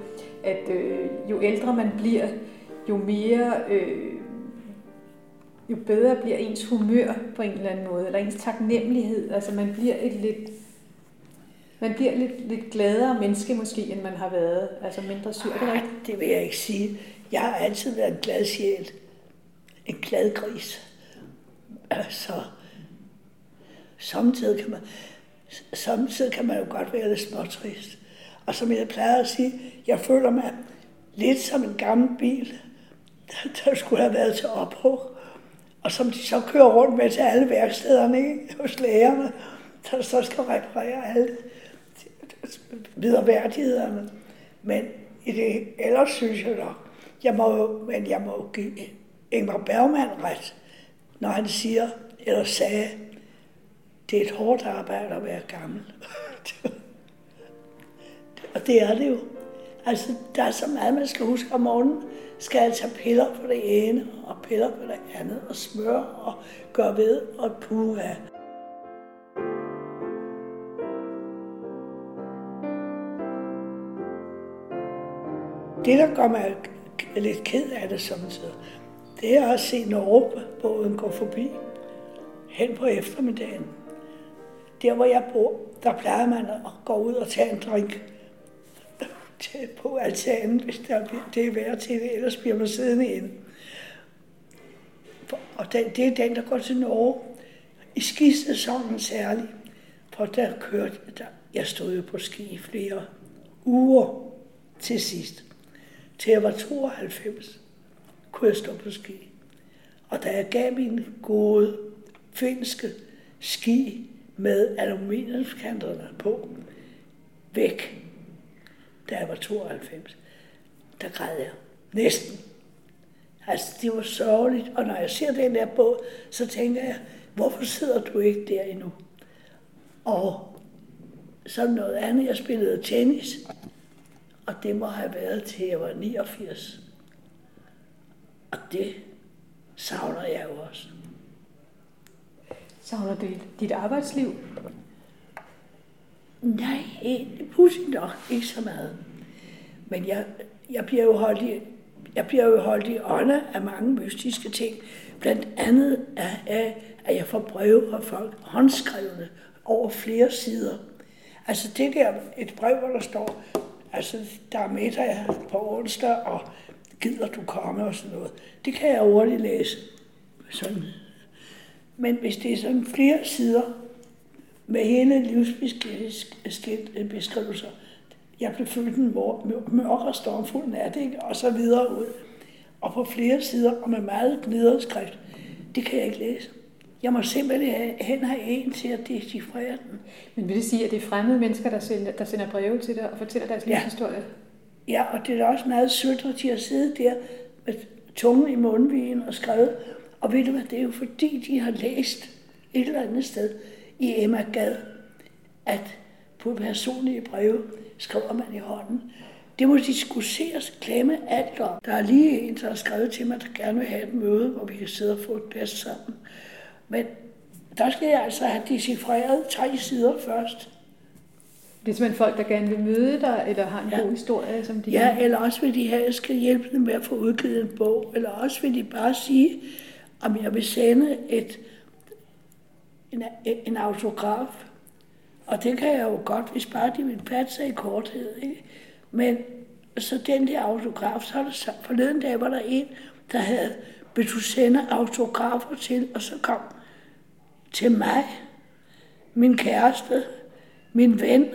S1: at øh, jo ældre man bliver, jo mere øh, jo bedre bliver ens humør på en eller anden måde, eller ens taknemmelighed. Altså man bliver et lidt man bliver lidt, lidt gladere menneske måske, end man har været. Altså mindre sur,
S2: det rigtigt? Det vil jeg ikke sige. Jeg har altid været en glad sjæl. En glad gris. Altså, samtidig kan man, samtidig kan man jo godt være lidt småtrist. Og som jeg plejer at sige, jeg føler mig lidt som en gammel bil, der, der skulle have været til ophug og som de så kører rundt med til alle værkstederne ikke? hos lægerne, der så skal reparere alle videreværdighederne. Men i det, ellers synes jeg nok, jeg må, men jeg må give Ingmar Bergman ret, når han siger, eller sagde, det er et hårdt arbejde at være gammel. [LAUGHS] og det er det jo. Altså, der er så meget, man skal huske om morgenen skal jeg tage piller på det ene og piller på det andet og smøre og gøre ved og puha. Det, der gør mig lidt ked af det samtidig, det er at se Norge-båden gå forbi hen på eftermiddagen. Der, hvor jeg bor, der plejer man at gå ud og tage en drink på altanen, hvis der, det er værd til det, ellers bliver man siddende inde. Og den, det er den, der går til Norge. I skisæsonen særligt, for der kørte, der, jeg stod jo på ski i flere uger til sidst. Til jeg var 92, kunne jeg stå på ski. Og da jeg gav min gode finske ski med aluminiumskanterne på, væk, da jeg var 92, der græd jeg. Næsten. Altså, det var sørgeligt. Og når jeg ser den der båd, så tænker jeg, hvorfor sidder du ikke der endnu? Og så noget andet, jeg spillede tennis, og det må have været til jeg var 89. Og det savner jeg jo også.
S1: Savner du dit arbejdsliv?
S2: Nej, pludselig nok ikke så meget. Men jeg, jeg bliver jo holdt i, jeg bliver jo holdt i ånder af mange mystiske ting. Blandt andet af, af at jeg får breve fra folk, håndskrevne, over flere sider. Altså det der, et brev, hvor der står, altså der er middag på onsdag, og gider du komme og sådan noget. Det kan jeg hurtigt læse. Sådan. Men hvis det er sådan flere sider, med hele livsbeskrivelser. Jeg blev født en mørk og stormfuld nat, ikke? og så videre ud. Og på flere sider, og med meget gnederskrift. Det kan jeg ikke læse. Jeg må simpelthen hen have en til at decifrere den.
S1: Men vil det sige, at det er fremmede mennesker, der sender, der sender breve til dig og fortæller deres ja. livshistorie?
S2: Ja, og det er også meget sødt, at de har siddet der med tungen i mundvigen og skrevet. Og ved du hvad, det er jo fordi, de har læst et eller andet sted i Emma Gad, at på personlige breve skriver man i hånden. Det må diskuteres, klemme alt om. Der er lige en, der har skrevet til mig, der gerne vil have et møde, hvor vi kan sidde og få et bedst sammen. Men der skal jeg altså have decifreret tre sider først.
S1: Det er simpelthen folk, der gerne vil møde dig, eller har en ja. god historie, som de
S2: Ja, kan... eller også vil de have, at jeg skal hjælpe dem med at få udgivet en bog, eller også vil de bare sige, om jeg vil sende et, en, en autograf. Og det kan jeg jo godt, hvis bare de vil passe sig i korthed. Ikke? Men så den der autograf, så er der forleden dag var der en, der havde, vil du sende autografer til, og så kom til mig, min kæreste, min ven,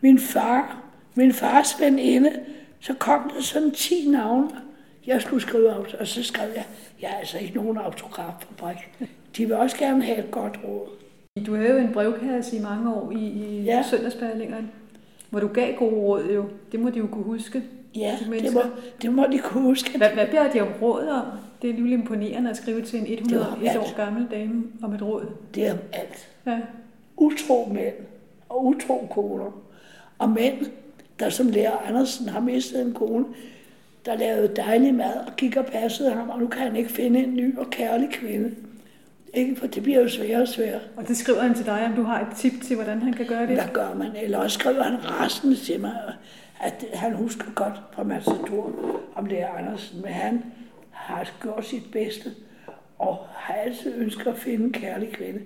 S2: min far, min fars veninde, så kom der sådan 10 navne, jeg skulle skrive af, og så skrev jeg, jeg er altså ikke nogen autograffabrik. De vil også gerne have et godt råd.
S1: Du havde jo en brevkasse i mange år i, i ja. søndagsbehandlingerne, hvor du gav gode råd jo. Det må de jo kunne huske.
S2: Ja, det må, det må de kunne huske.
S1: Hvad, hvad beder de om råd om? Det er alligevel imponerende at skrive til en 101 år gammel dame om et råd.
S2: Det er om alt. Ja. Utro mænd og utro koner. Og mænd, der som lærer Andersen har mistet en kone, der lavede dejlig mad og gik og passede ham, og nu kan han ikke finde en ny og kærlig kvinde. Ikke, for det bliver jo sværere og sværere.
S1: Og det skriver han til dig, om du har et tip til, hvordan han kan gøre det?
S2: Hvad gør man? Eller også skriver han resten til mig, at han husker godt fra Matador om det er Andersen, men han har gjort sit bedste og har altid ønsket at finde en kærlig kvinde.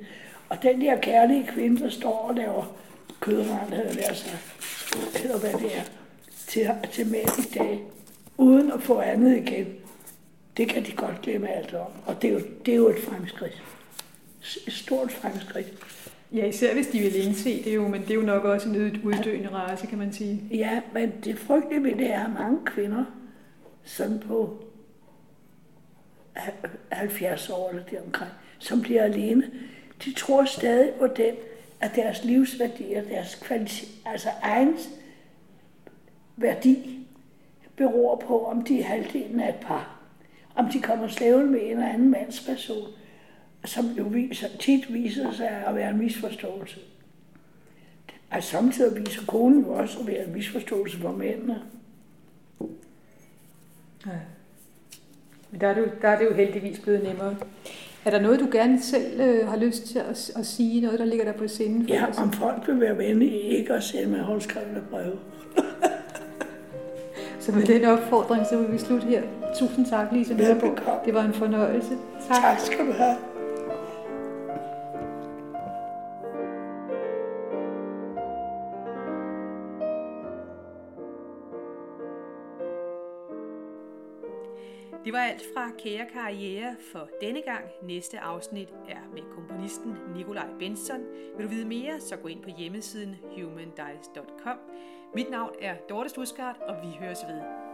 S2: Og den der kærlige kvinde, der står og laver kødrand, havde været sagt, eller hvad det er, til, til mad i dag, uden at få andet igen, det kan de godt glemme alt om. Og det er jo, det er jo et fremskridt. Et stort fremskridt.
S1: Ja, især hvis de vil indse det jo, men det er jo nok også en uddøende race, kan man sige.
S2: Ja, men det frygtelige ved det er, at mange kvinder, sådan på 70 år eller deromkring, som bliver alene, de tror stadig på den, at deres livsværdi og deres kvalitet, altså egen værdi, beror på, om de er halvdelen af et par. Om de kommer slæven med en eller anden mandsperson, som jo viser, tit viser sig at være en misforståelse. Altså samtidig viser konen jo også at være en misforståelse for mændene.
S1: Ja. Men der er, det, der er det jo heldigvis blevet nemmere. Er der noget, du gerne selv øh, har lyst til at, at sige? Noget, der ligger der på scenen?
S2: For ja, om folk vil være venlige ikke at sende mig håndskrevne breve. [LAUGHS]
S1: så med den opfordring, så vil vi slutte her. Tusind tak, Lise Nørbo. Det var en fornøjelse.
S2: Tak. tak skal du have.
S1: Det var alt fra Kære Karriere for denne gang. Næste afsnit er med komponisten Nikolaj Benson. Vil du vide mere, så gå ind på hjemmesiden humandice.com. Mit navn er Dorte Stusgaard, og vi høres ved.